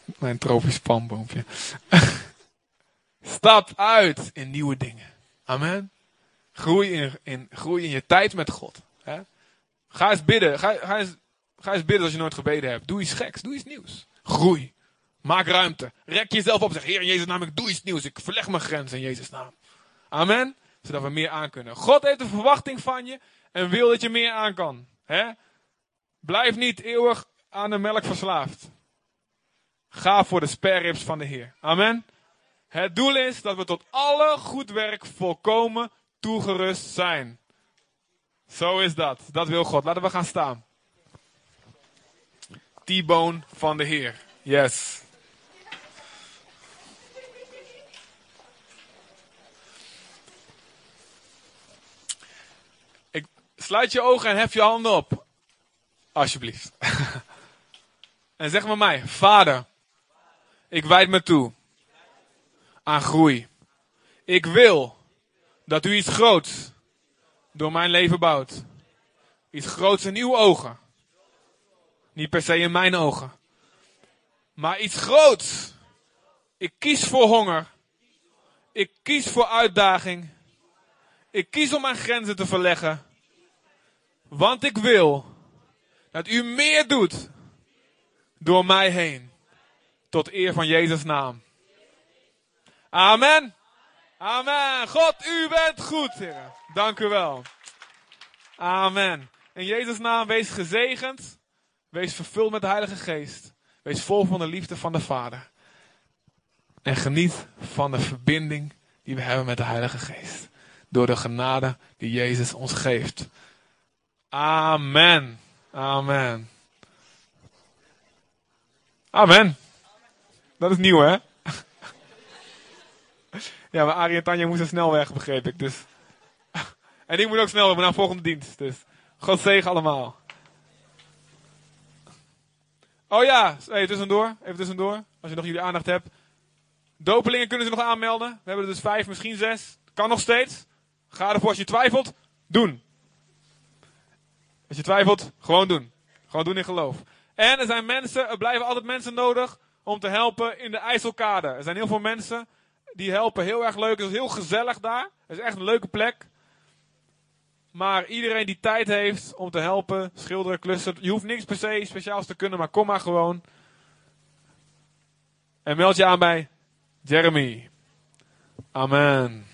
Mijn tropisch palmboompje. Stap uit in nieuwe dingen. Amen. Groei in, in, groei in je tijd met God. Hè? Ga eens bidden. Ga, ga, eens, ga eens bidden als je nooit gebeden hebt. Doe iets geks. Doe iets nieuws. Groei. Maak ruimte. Rek jezelf op. Zeg, Heer in Jezus' naam, ik doe iets nieuws. Ik verleg mijn grenzen in Jezus' naam. Amen. Zodat we meer aan kunnen. God heeft een verwachting van je en wil dat je meer aan kan. Blijf niet eeuwig aan de melk verslaafd. Ga voor de sperrips van de Heer. Amen. Het doel is dat we tot alle goed werk volkomen toegerust zijn. Zo is dat. Dat wil God. Laten we gaan staan. T-bone van de Heer. Yes. Ik sluit je ogen en hef je handen op. Alsjeblieft. en zeg maar mij, Vader, ik wijd me toe aan groei. Ik wil dat u iets groots door mijn leven bouwt. Iets groots in uw ogen. Niet per se in mijn ogen. Maar iets groots. Ik kies voor honger. Ik kies voor uitdaging. Ik kies om mijn grenzen te verleggen. Want ik wil dat u meer doet door mij heen. Tot eer van Jezus' naam. Amen. Amen. God, u bent goed, Heer. Dank u wel. Amen. In Jezus' naam, wees gezegend. Wees vervuld met de Heilige Geest. Wees vol van de liefde van de Vader. En geniet van de verbinding die we hebben met de Heilige Geest. Door de genade die Jezus ons geeft. Amen. Amen. Amen. Dat is nieuw, hè? Ja, maar Arie en Tanja moesten snel weg, begreep ik. Dus. En ik moet ook snel naar de volgende dienst. Dus. God zegen allemaal. Oh ja, even tussendoor. Even tussendoor. Als je nog jullie aandacht hebt. Dopelingen kunnen ze nog aanmelden. We hebben er dus vijf, misschien zes. Kan nog steeds. Ga ervoor als je twijfelt. Doen. Als je twijfelt, gewoon doen. Gewoon doen in geloof. En er zijn mensen, er blijven altijd mensen nodig om te helpen in de IJsselkade. Er zijn heel veel mensen die helpen heel erg leuk. Het is heel gezellig daar. Het is echt een leuke plek. Maar iedereen die tijd heeft om te helpen, schilderen, klussen. Je hoeft niks per se speciaals te kunnen, maar kom maar gewoon. En meld je aan bij Jeremy. Amen.